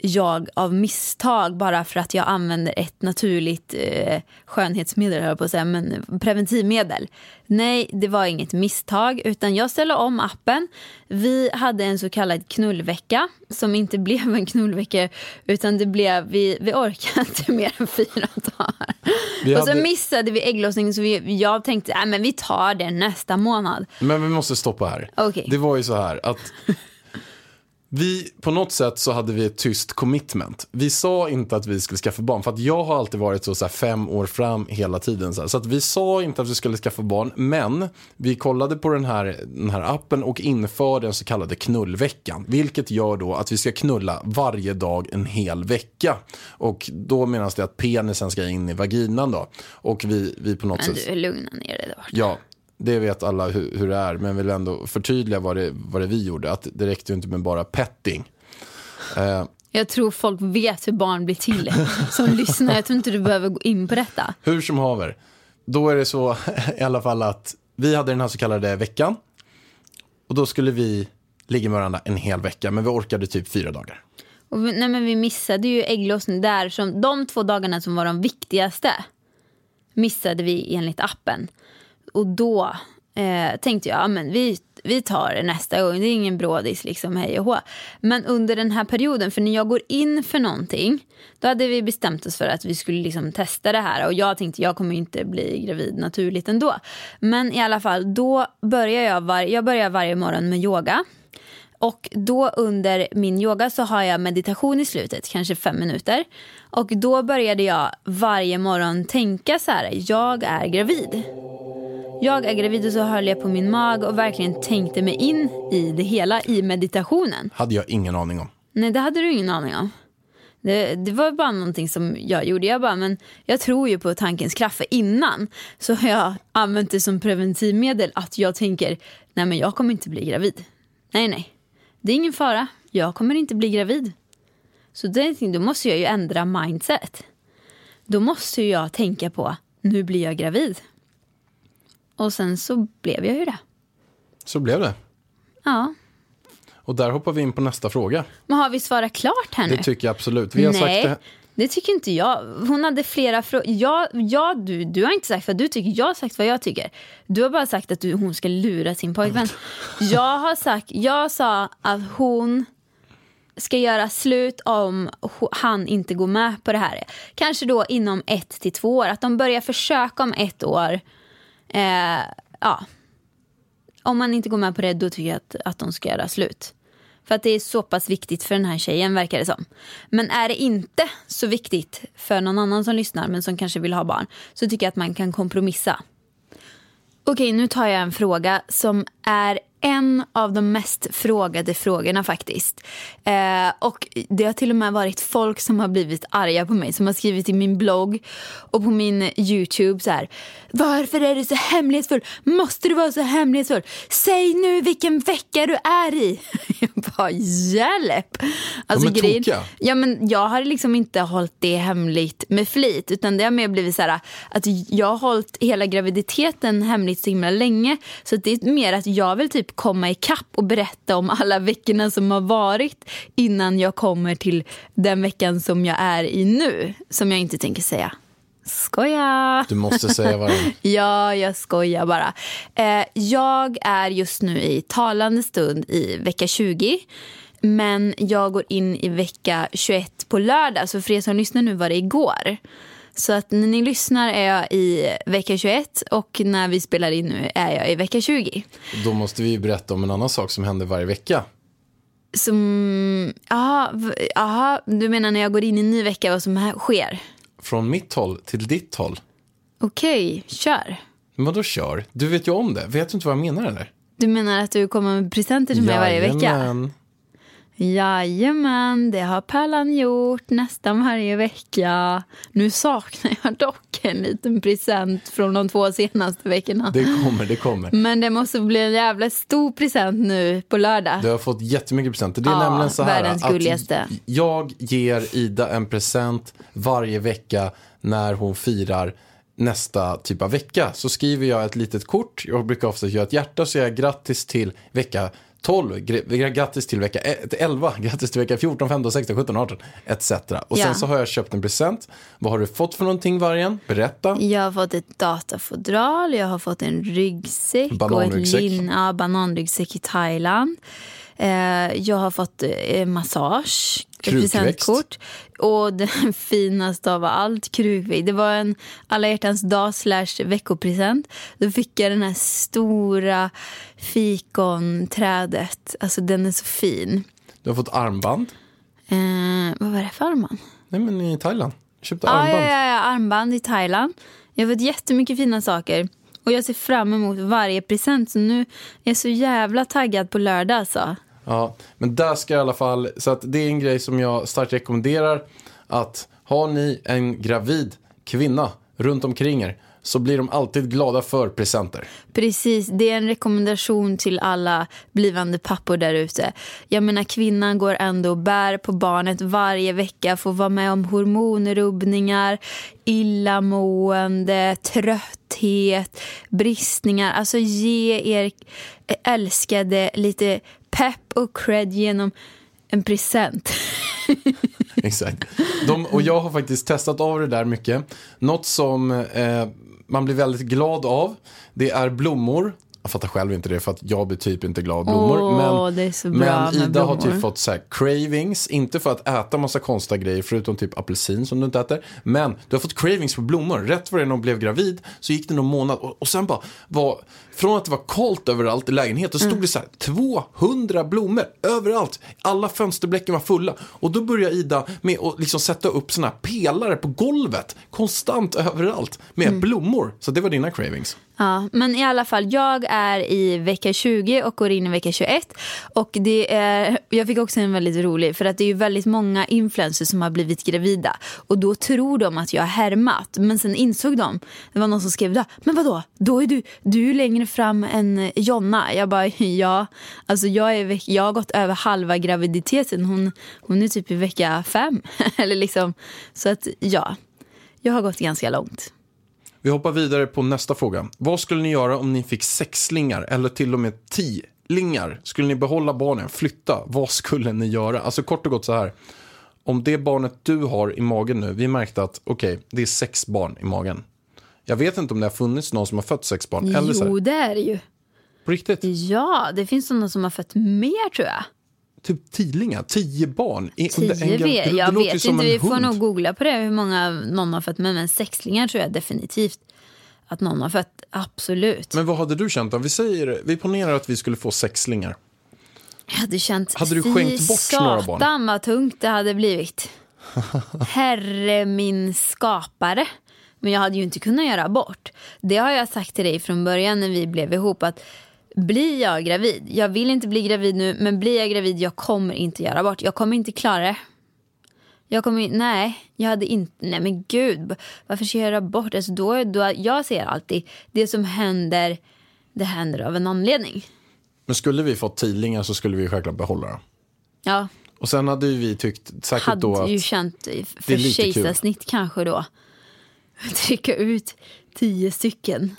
jag av misstag bara för att jag använder ett naturligt eh, skönhetsmedel, höll på att säga, men preventivmedel. Nej, det var inget misstag utan jag ställde om appen. Vi hade en så kallad knullvecka som inte blev en knullvecka utan det blev, vi, vi orkade inte mer än fyra dagar. Vi Och så hade- missade vi ägglossningen så vi, jag tänkte att men vi tar det nästa månad. Men vi måste stoppa här. Okej. Det var ju så här att vi, på något sätt så hade vi ett tyst commitment. Vi sa inte att vi skulle skaffa barn, för att jag har alltid varit så, så fem år fram hela tiden. Så, så att vi sa inte att vi skulle skaffa barn, men vi kollade på den här, den här appen och införde den så kallade knullveckan. Vilket gör då att vi ska knulla varje dag en hel vecka. Och då menas det att penisen ska in i vaginan då. Och vi, vi på något Men sätt... du, lugna ner dig borta. Ja, det vet alla hur, hur det är, men vill ändå förtydliga vad det, vad det vi gjorde. Att det räckte ju inte med bara petting. Eh, Jag tror folk vet hur barn blir till som lyssnar. Jag tror inte du behöver gå in på detta. hur som haver, då är det så i alla fall att vi hade den här så kallade veckan. Och då skulle vi ligga med varandra en hel vecka, men vi orkade typ fyra dagar. Och vi, nej men vi missade ju ägglossning där. Som, de två dagarna som var de viktigaste missade vi enligt appen. Och då eh, tänkte jag, men vi, vi tar det nästa gång. Det är ingen brådis liksom, hej och hå. Men under den här perioden, för när jag går in för någonting, då hade vi bestämt oss för att vi skulle liksom testa det här. Och jag tänkte, jag kommer inte bli gravid naturligt ändå. Men i alla fall, då börjar jag, var, jag börjar varje morgon med yoga. Och då under min yoga så har jag meditation i slutet, kanske fem minuter. Och då började jag varje morgon tänka så här, jag är gravid. Jag är gravid och så höll jag på min mag och verkligen tänkte mig in i det hela i meditationen. Hade jag ingen aning om. Nej, det hade du ingen aning om. Det, det var bara någonting som jag gjorde. Jag bara, men jag tror ju på tankens kraft. För innan så har jag använt det som preventivmedel att jag tänker, nej men jag kommer inte bli gravid. Nej, nej. Det är ingen fara. Jag kommer inte bli gravid. Så det, då måste jag ju ändra mindset. Då måste jag tänka på, nu blir jag gravid. Och sen så blev jag ju det. Så blev det. Ja. Och där hoppar vi in på nästa fråga. Men har vi svarat klart här nu? Det tycker jag absolut. Vi har Nej, sagt det det tycker inte jag. Hon hade flera frågor. Ja, ja, du, du har inte sagt vad du tycker, jag har sagt vad jag tycker. Du har bara sagt att du, hon ska lura sin pojkvän. Jag har sagt, jag sa att hon ska göra slut om han inte går med på det här. Kanske då inom ett till två år. Att de börjar försöka om ett år. Eh, ja. Om man inte går med på det, då tycker jag att, att de ska göra slut. För att det är så pass viktigt för den här tjejen verkar det som. Men är det inte så viktigt för någon annan som lyssnar men som kanske vill ha barn så tycker jag att man kan kompromissa. Okej, nu tar jag en fråga som är en av de mest frågade frågorna faktiskt. Eh, och det har till och med varit folk som har blivit arga på mig som har skrivit i min blogg och på min YouTube så här. Varför är du så hemlighetsfull? Måste du vara så hemlighetsfull? Säg nu vilken vecka du är i. Jag bara hjälp. Alltså, är grejen-. Ja, men jag har liksom inte hållit det hemligt med flit. Utan det har mer blivit så här att jag har hållit hela graviditeten hemligt så himla länge. Så det är mer att jag vill typ komma ikapp och berätta om alla veckorna som har varit innan jag kommer till den veckan som jag är i nu. Som jag inte tänker säga. Skoja! Du måste säga vad. Ja, jag skojar bara. Eh, jag är just nu i talande stund i vecka 20. Men jag går in i vecka 21 på lördag. Så för er som lyssnar nu var det igår. Så att när ni lyssnar är jag i vecka 21 och när vi spelar in nu är jag i vecka 20. Då måste vi berätta om en annan sak som händer varje vecka. Som, aha, v- aha, du menar när jag går in i en ny vecka vad som här sker? Från mitt håll till ditt håll. Okej, kör. Men vadå kör? Du vet ju om det. Vet du inte vad jag menar eller? Du menar att du kommer med presenter till mig varje vecka? Jajamän. Det har Pärlan gjort nästan varje vecka. Nu saknar jag dock en liten present från de två senaste veckorna. Det kommer, det kommer. Men det måste bli en jävla stor present nu på lördag. Du har fått jättemycket presenter. Det är Ja, nämligen så här världens att jag ger Ida en present varje vecka när hon firar nästa typ av vecka. Så skriver jag ett litet kort, jag brukar ofta göra ett hjärta, så jag grattis till vecka 12, gr- grattis till vecka ett- 11, grattis till vecka 14, 15, 16, 17, 18 etc. Och sen Ja. så har jag köpt en present. Vad har du fått för någonting vargen? Berätta. Jag har fått ett datafodral, jag har fått en ryggsäck och ett Bananryggsäck. lin, ja, bananryggsäck i Thailand. Eh, jag har fått eh, massage. Presentkort och det finaste av allt, krukväxt. Det var en alla hjärtans dag slash veckopresent. Då fick jag den här stora fikonträdet. Alltså den är så fin. Du har fått armband. Eh, vad var det för armband? Nej men i Thailand. Jag köpte Ja, armband. ja, ja, ja, armband i Thailand. Jag har fått jättemycket fina saker. Och jag ser fram emot varje present. Så nu är jag så jävla taggad på lördag alltså. Ja, men där ska jag i alla fall, så att det är en grej som jag starkt rekommenderar. Att har ni en gravid kvinna runt omkring er, så blir de alltid glada för presenter. Precis, det är en rekommendation till alla blivande pappor där ute. Jag menar kvinnan går ändå och bär på barnet varje vecka, får vara med om hormonrubbningar, illamående, trötthet, bristningar. Alltså ge er älskade lite pepp och cred genom en present. Exakt. De, och jag har faktiskt testat av det där mycket. Något som eh, man blir väldigt glad av, det är blommor. Jag fattar själv inte det för att jag blir typ inte glad av blommor. Åh, men så men Ida har blommor. typ fått så här cravings, inte för att äta massa konstiga grejer förutom typ apelsin som du inte äter. Men du har fått cravings på blommor. Rätt vad det är när hon blev gravid så gick det någon månad och, och sen bara var, från att det var kallt överallt i lägenheten stod Mm. det så här 200 blommor överallt. Alla fönsterblecken var fulla. Och då började Ida med att liksom sätta upp såna här pelare på golvet konstant överallt med Mm. blommor. Så det var dina cravings. Ja, men i alla fall, jag är i vecka 20 och går in i vecka 21. Och det är, jag fick också en väldigt rolig, för att det är ju väldigt många influencers som har blivit gravida. Och då tror de att jag har härmat. Men sen insåg de, det var någon som skrev, då, men vadå, då är du, du är längre fram än Jonna. Jag bara, ja, alltså jag, är, jag har gått över halva graviditeten. Hon, hon är typ i vecka fem. Eller liksom, så att ja, jag har gått ganska långt. Vi hoppar vidare på nästa fråga. Vad skulle ni göra om ni fick sexlingar eller till och med tiolingar? Skulle ni behålla barnen, flytta? Vad skulle ni göra? Alltså kort och gott så här. Om det barnet du har i magen nu, vi märkte att okej, det är sex barn i magen. Jag vet inte om det har funnits någon som har fött sex barn. Eller så här, Jo, det är det ju. på riktigt, Ja, det finns sådana som har fött mer tror jag. Typ tidlingar, tio barn. I- Tio en- en- det jag vet inte, vi får hund. nog googla på det hur många någon har fött. Men, men sexlingar tror jag definitivt att någon har fött. Absolut. Men vad hade du känt om vi säger, vi ponerar att vi skulle få sexlingar. Jag hade känt, Hade du skänkt bort några barn? satan vad tungt det hade blivit. Herre min skapare. Men jag hade ju inte kunnat göra abort. Det har jag sagt till dig från början när vi blev ihop. att Blir jag gravid, jag vill inte bli gravid nu, men blir jag gravid, jag kommer inte göra abort. Jag kommer inte klara det. Jag kommer, nej, jag hade inte, nej men gud, varför ska jag göra abort? Alltså då, då, jag ser alltid, det som händer, det händer av en anledning. Men skulle vi fått tidlingar så skulle vi självklart behålla dem. Ja, Och sen hade ju vi tyckt säkert hade då att... ju känt för kejsarsnitt kanske då. Trycka ut tio stycken.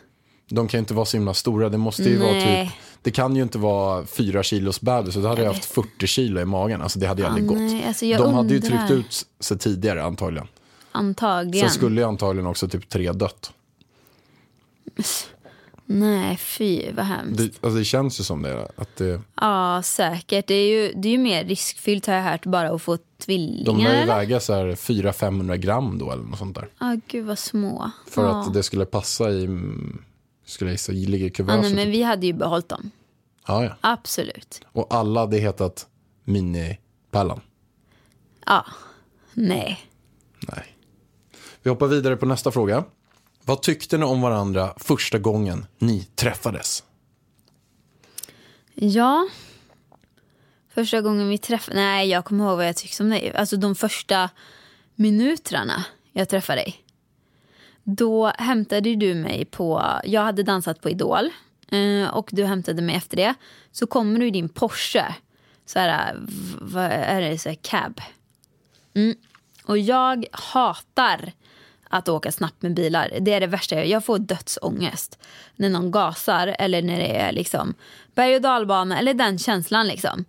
De kan ju inte vara så himla stora. Det måste ju vara typ... Det kan ju inte vara fyra kilos bebis. Så då hade jag, Jag haft 40 kilo i magen. Alltså det hade ju aldrig gått. nej, alltså De hade ju undrar. tryckt ut sig tidigare antagligen. Antagligen. Sen skulle ju antagligen också typ tre dött. Nej, fy vad hemskt. Det, alltså det känns ju som det. Att det Ja, säkert. Det är, ju, det är ju mer riskfyllt har jag hört bara att få tvillingar. de lär ju väga så här 400-500 gram då eller något sånt där. Ja, gud vad små. För ja. att det skulle passa i... Skulle jag gissa, ligga i ja, kuvertet. nej, men vi hade ju behållit dem. ja, ja. Absolut. Och alla hade hetat Mini-Pallan. Ja. Nej. Nej. Vi hoppar vidare på nästa fråga. Vad tyckte ni om varandra första gången ni träffades? Ja. Första gången vi träffade... Nej, jag kommer ihåg vad jag tyckte om dig. Alltså de första minuterna jag träffade dig. Då hämtade du mig på... Jag hade dansat på Idol. eh, Och du hämtade mig efter det. Så kommer du i din Porsche. Så här, vad är det? Så här, cab. Mm. Och jag hatar att åka snabbt med bilar. Det är det värsta jag. Jag får dödsångest när någon gasar eller när det är liksom berg och dalbana eller den känslan liksom.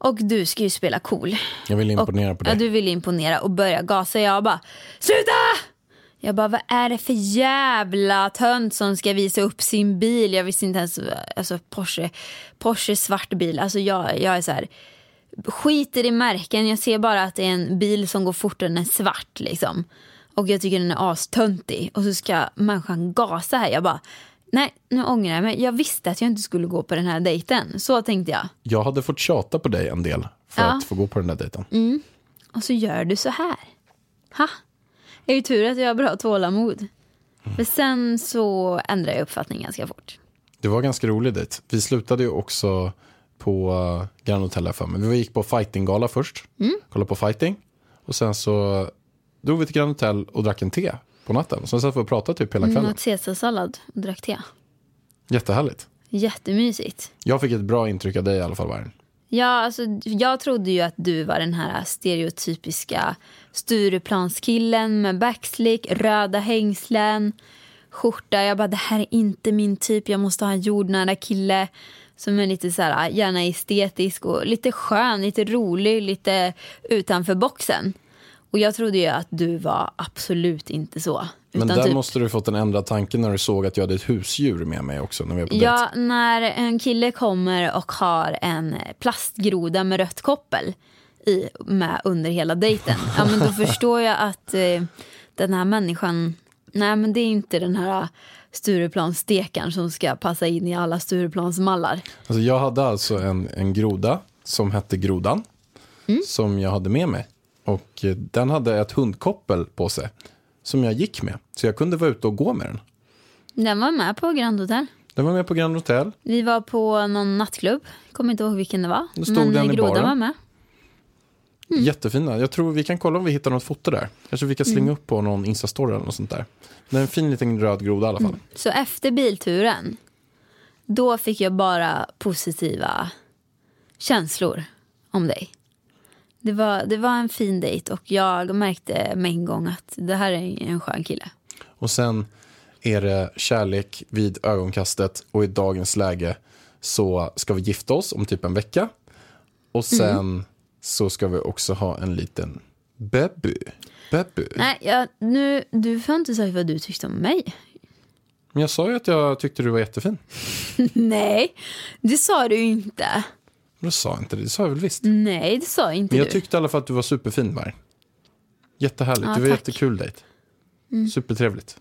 Och du ska ju spela cool. Jag vill imponera och, på dig. Ja, du vill imponera och börja gasa. Jag bara, sluta! Jag bara, vad är det för jävla tönt som ska visa upp sin bil? Jag visste inte ens, alltså Porsche, Porsche svart bil. Alltså jag, jag är så här, skiter i märken. Jag ser bara att det är en bil som går fort och den är svart liksom. Och jag tycker den är astöntig. Och så ska människan gasa här. Jag bara, nej nu ångrar jag mig. Jag visste att jag inte skulle gå på den här dejten. Så tänkte jag. Jag hade fått tjata på dig en del för Ja. Mm. att få gå på den där dejten. Och så gör du så här. Ha! Är ju tur att jag har bra tålamod. För sen så ändrade jag uppfattning ganska fort. Det var ganska rolig dejt. Vi slutade ju också på uh, Grand Hotel här för mig. Vi gick på fightinggala Mm. först. Kollade på fighting. Och sen så drog vi till Grand Hotel och drack en te på natten. Så satt vi och pratade typ hela Mm, kvällen. åt caesarsallad och drack te. Jättehärligt. Jättemysigt. Jag fick ett bra intryck av dig i alla fall, Vargen. Ja, alltså, jag trodde ju att du var den här stereotypiska Stureplanskillen med backslick, röda hängslen, skjorta. Jag bara, det här är inte min typ. Jag måste ha en jordnära kille som är lite så här, gärna estetisk och lite skön, lite rolig, lite utanför boxen. Och jag trodde ju att du var absolut inte så. Men där typ- måste du fått en ändrad tanke när du såg att jag hade ett husdjur med mig också när vi var på dejt. Ja, när en kille kommer och har en plastgroda med rött koppel i, med under hela dejten. Ja, men då förstår jag att eh, den här människan, nej men det är inte den här Stureplansstekaren som ska passa in i alla Stureplansmallar. Alltså jag hade alltså en, en groda som hette Grodan. Mm. Som jag hade med mig. Och eh, den hade ett hundkoppel på sig. Som jag gick med. Så jag kunde vara ute och gå med den. Den var med på Grand Hotel. Den var med på Grand Hotel. Vi var på någon nattklubb, kommer inte ihåg vilken det var. Då stod men den i grodan var med. Mm. Jättefina. Jag tror vi kan kolla om vi hittar något foto där. Kanske vi kan slänga Mm. upp på någon Insta-story eller något sånt där. Det är en fin liten röd groda i alla fall. Så efter bilturen, då fick jag bara positiva känslor om dig. Det var, det var en fin dejt och jag märkte med en gång att det här är en skön kille. Och sen är det kärlek vid ögonkastet och i dagens läge så ska vi gifta oss om typ en vecka. Och sen så ska vi också ha en liten baby. Baby. Nej, jag, nu, du får inte säga vad du tyckte om mig. Men jag sa ju att jag tyckte du var jättefin. Nej, det sa du inte. Jag sa inte det, det sa jag väl visst. Nej, det sa inte Men jag du. tyckte i alla fall att du var superfin Varg. Jättehärligt, Ja, det var tack. jättekul dejt. Supertrevligt.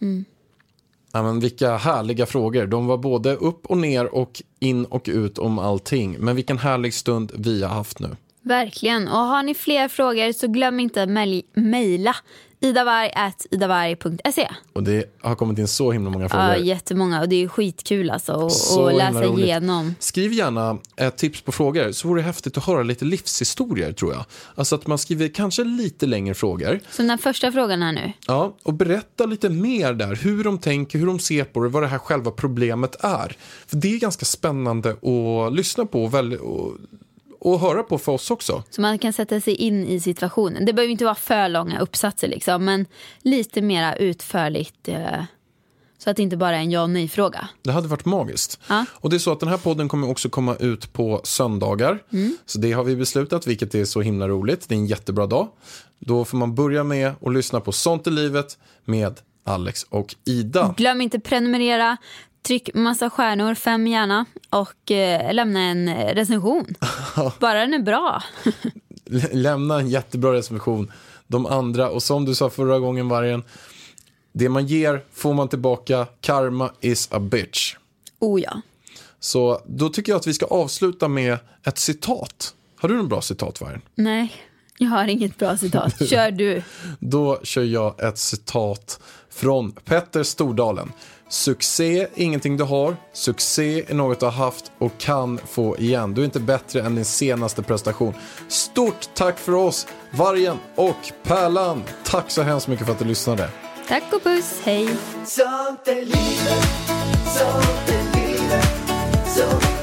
Ja, men vilka härliga frågor. De var både upp och ner och in och ut om allting. Men vilken härlig stund vi har haft nu. Verkligen. Och har ni fler frågor så glöm inte att mejl- mejla idavarg.idavarg.se. Och det har kommit in så himla många frågor. Ja, jättemånga. Och det är skitkul alltså Så att läsa igenom. Skriv gärna ett tips på frågor, så vore det häftigt att höra lite livshistorier tror jag. Alltså att man skriver kanske lite längre frågor. Så den första frågan här nu. Ja, och berätta lite mer där, hur de tänker, hur de ser på det, vad det här själva problemet är. För det är ganska spännande att lyssna på och, väl, och, och höra på för oss också. Så man kan sätta sig in i situationen. Det behöver inte vara för långa uppsatser liksom. Men lite mera utförligt. Eh, så att det inte bara är en ja och nej-fråga. Det hade varit magiskt. Ja. Och det är så att den här podden kommer också komma ut på söndagar. Så det har vi beslutat, vilket är så himla roligt. Det är en jättebra dag. Då får man börja med att lyssna på Sånt i livet med Alex och Ida. Glöm inte prenumerera. Tryck massa stjärnor, fem gärna. Och eh, lämna en eh, recension. Bara den är bra. Lä- Lämna en jättebra recension. De andra, och som du sa förra gången vargen, det man ger får man tillbaka. Karma is a bitch. Oh ja. Så då tycker jag att vi ska avsluta med ett citat. Har du någon bra citat vargen? Nej, jag har inget bra citat. Kör du. Då kör jag ett citat från Petter Stordalen. Succé är ingenting du har, succé är något du har haft och kan få igen. Du är inte bättre än din senaste prestation. Stort tack för oss, Vargen och Pärlan. Tack så hemskt mycket för att du lyssnade. Tack och puss, hej. Sånt är livet, sånt är livet, sånt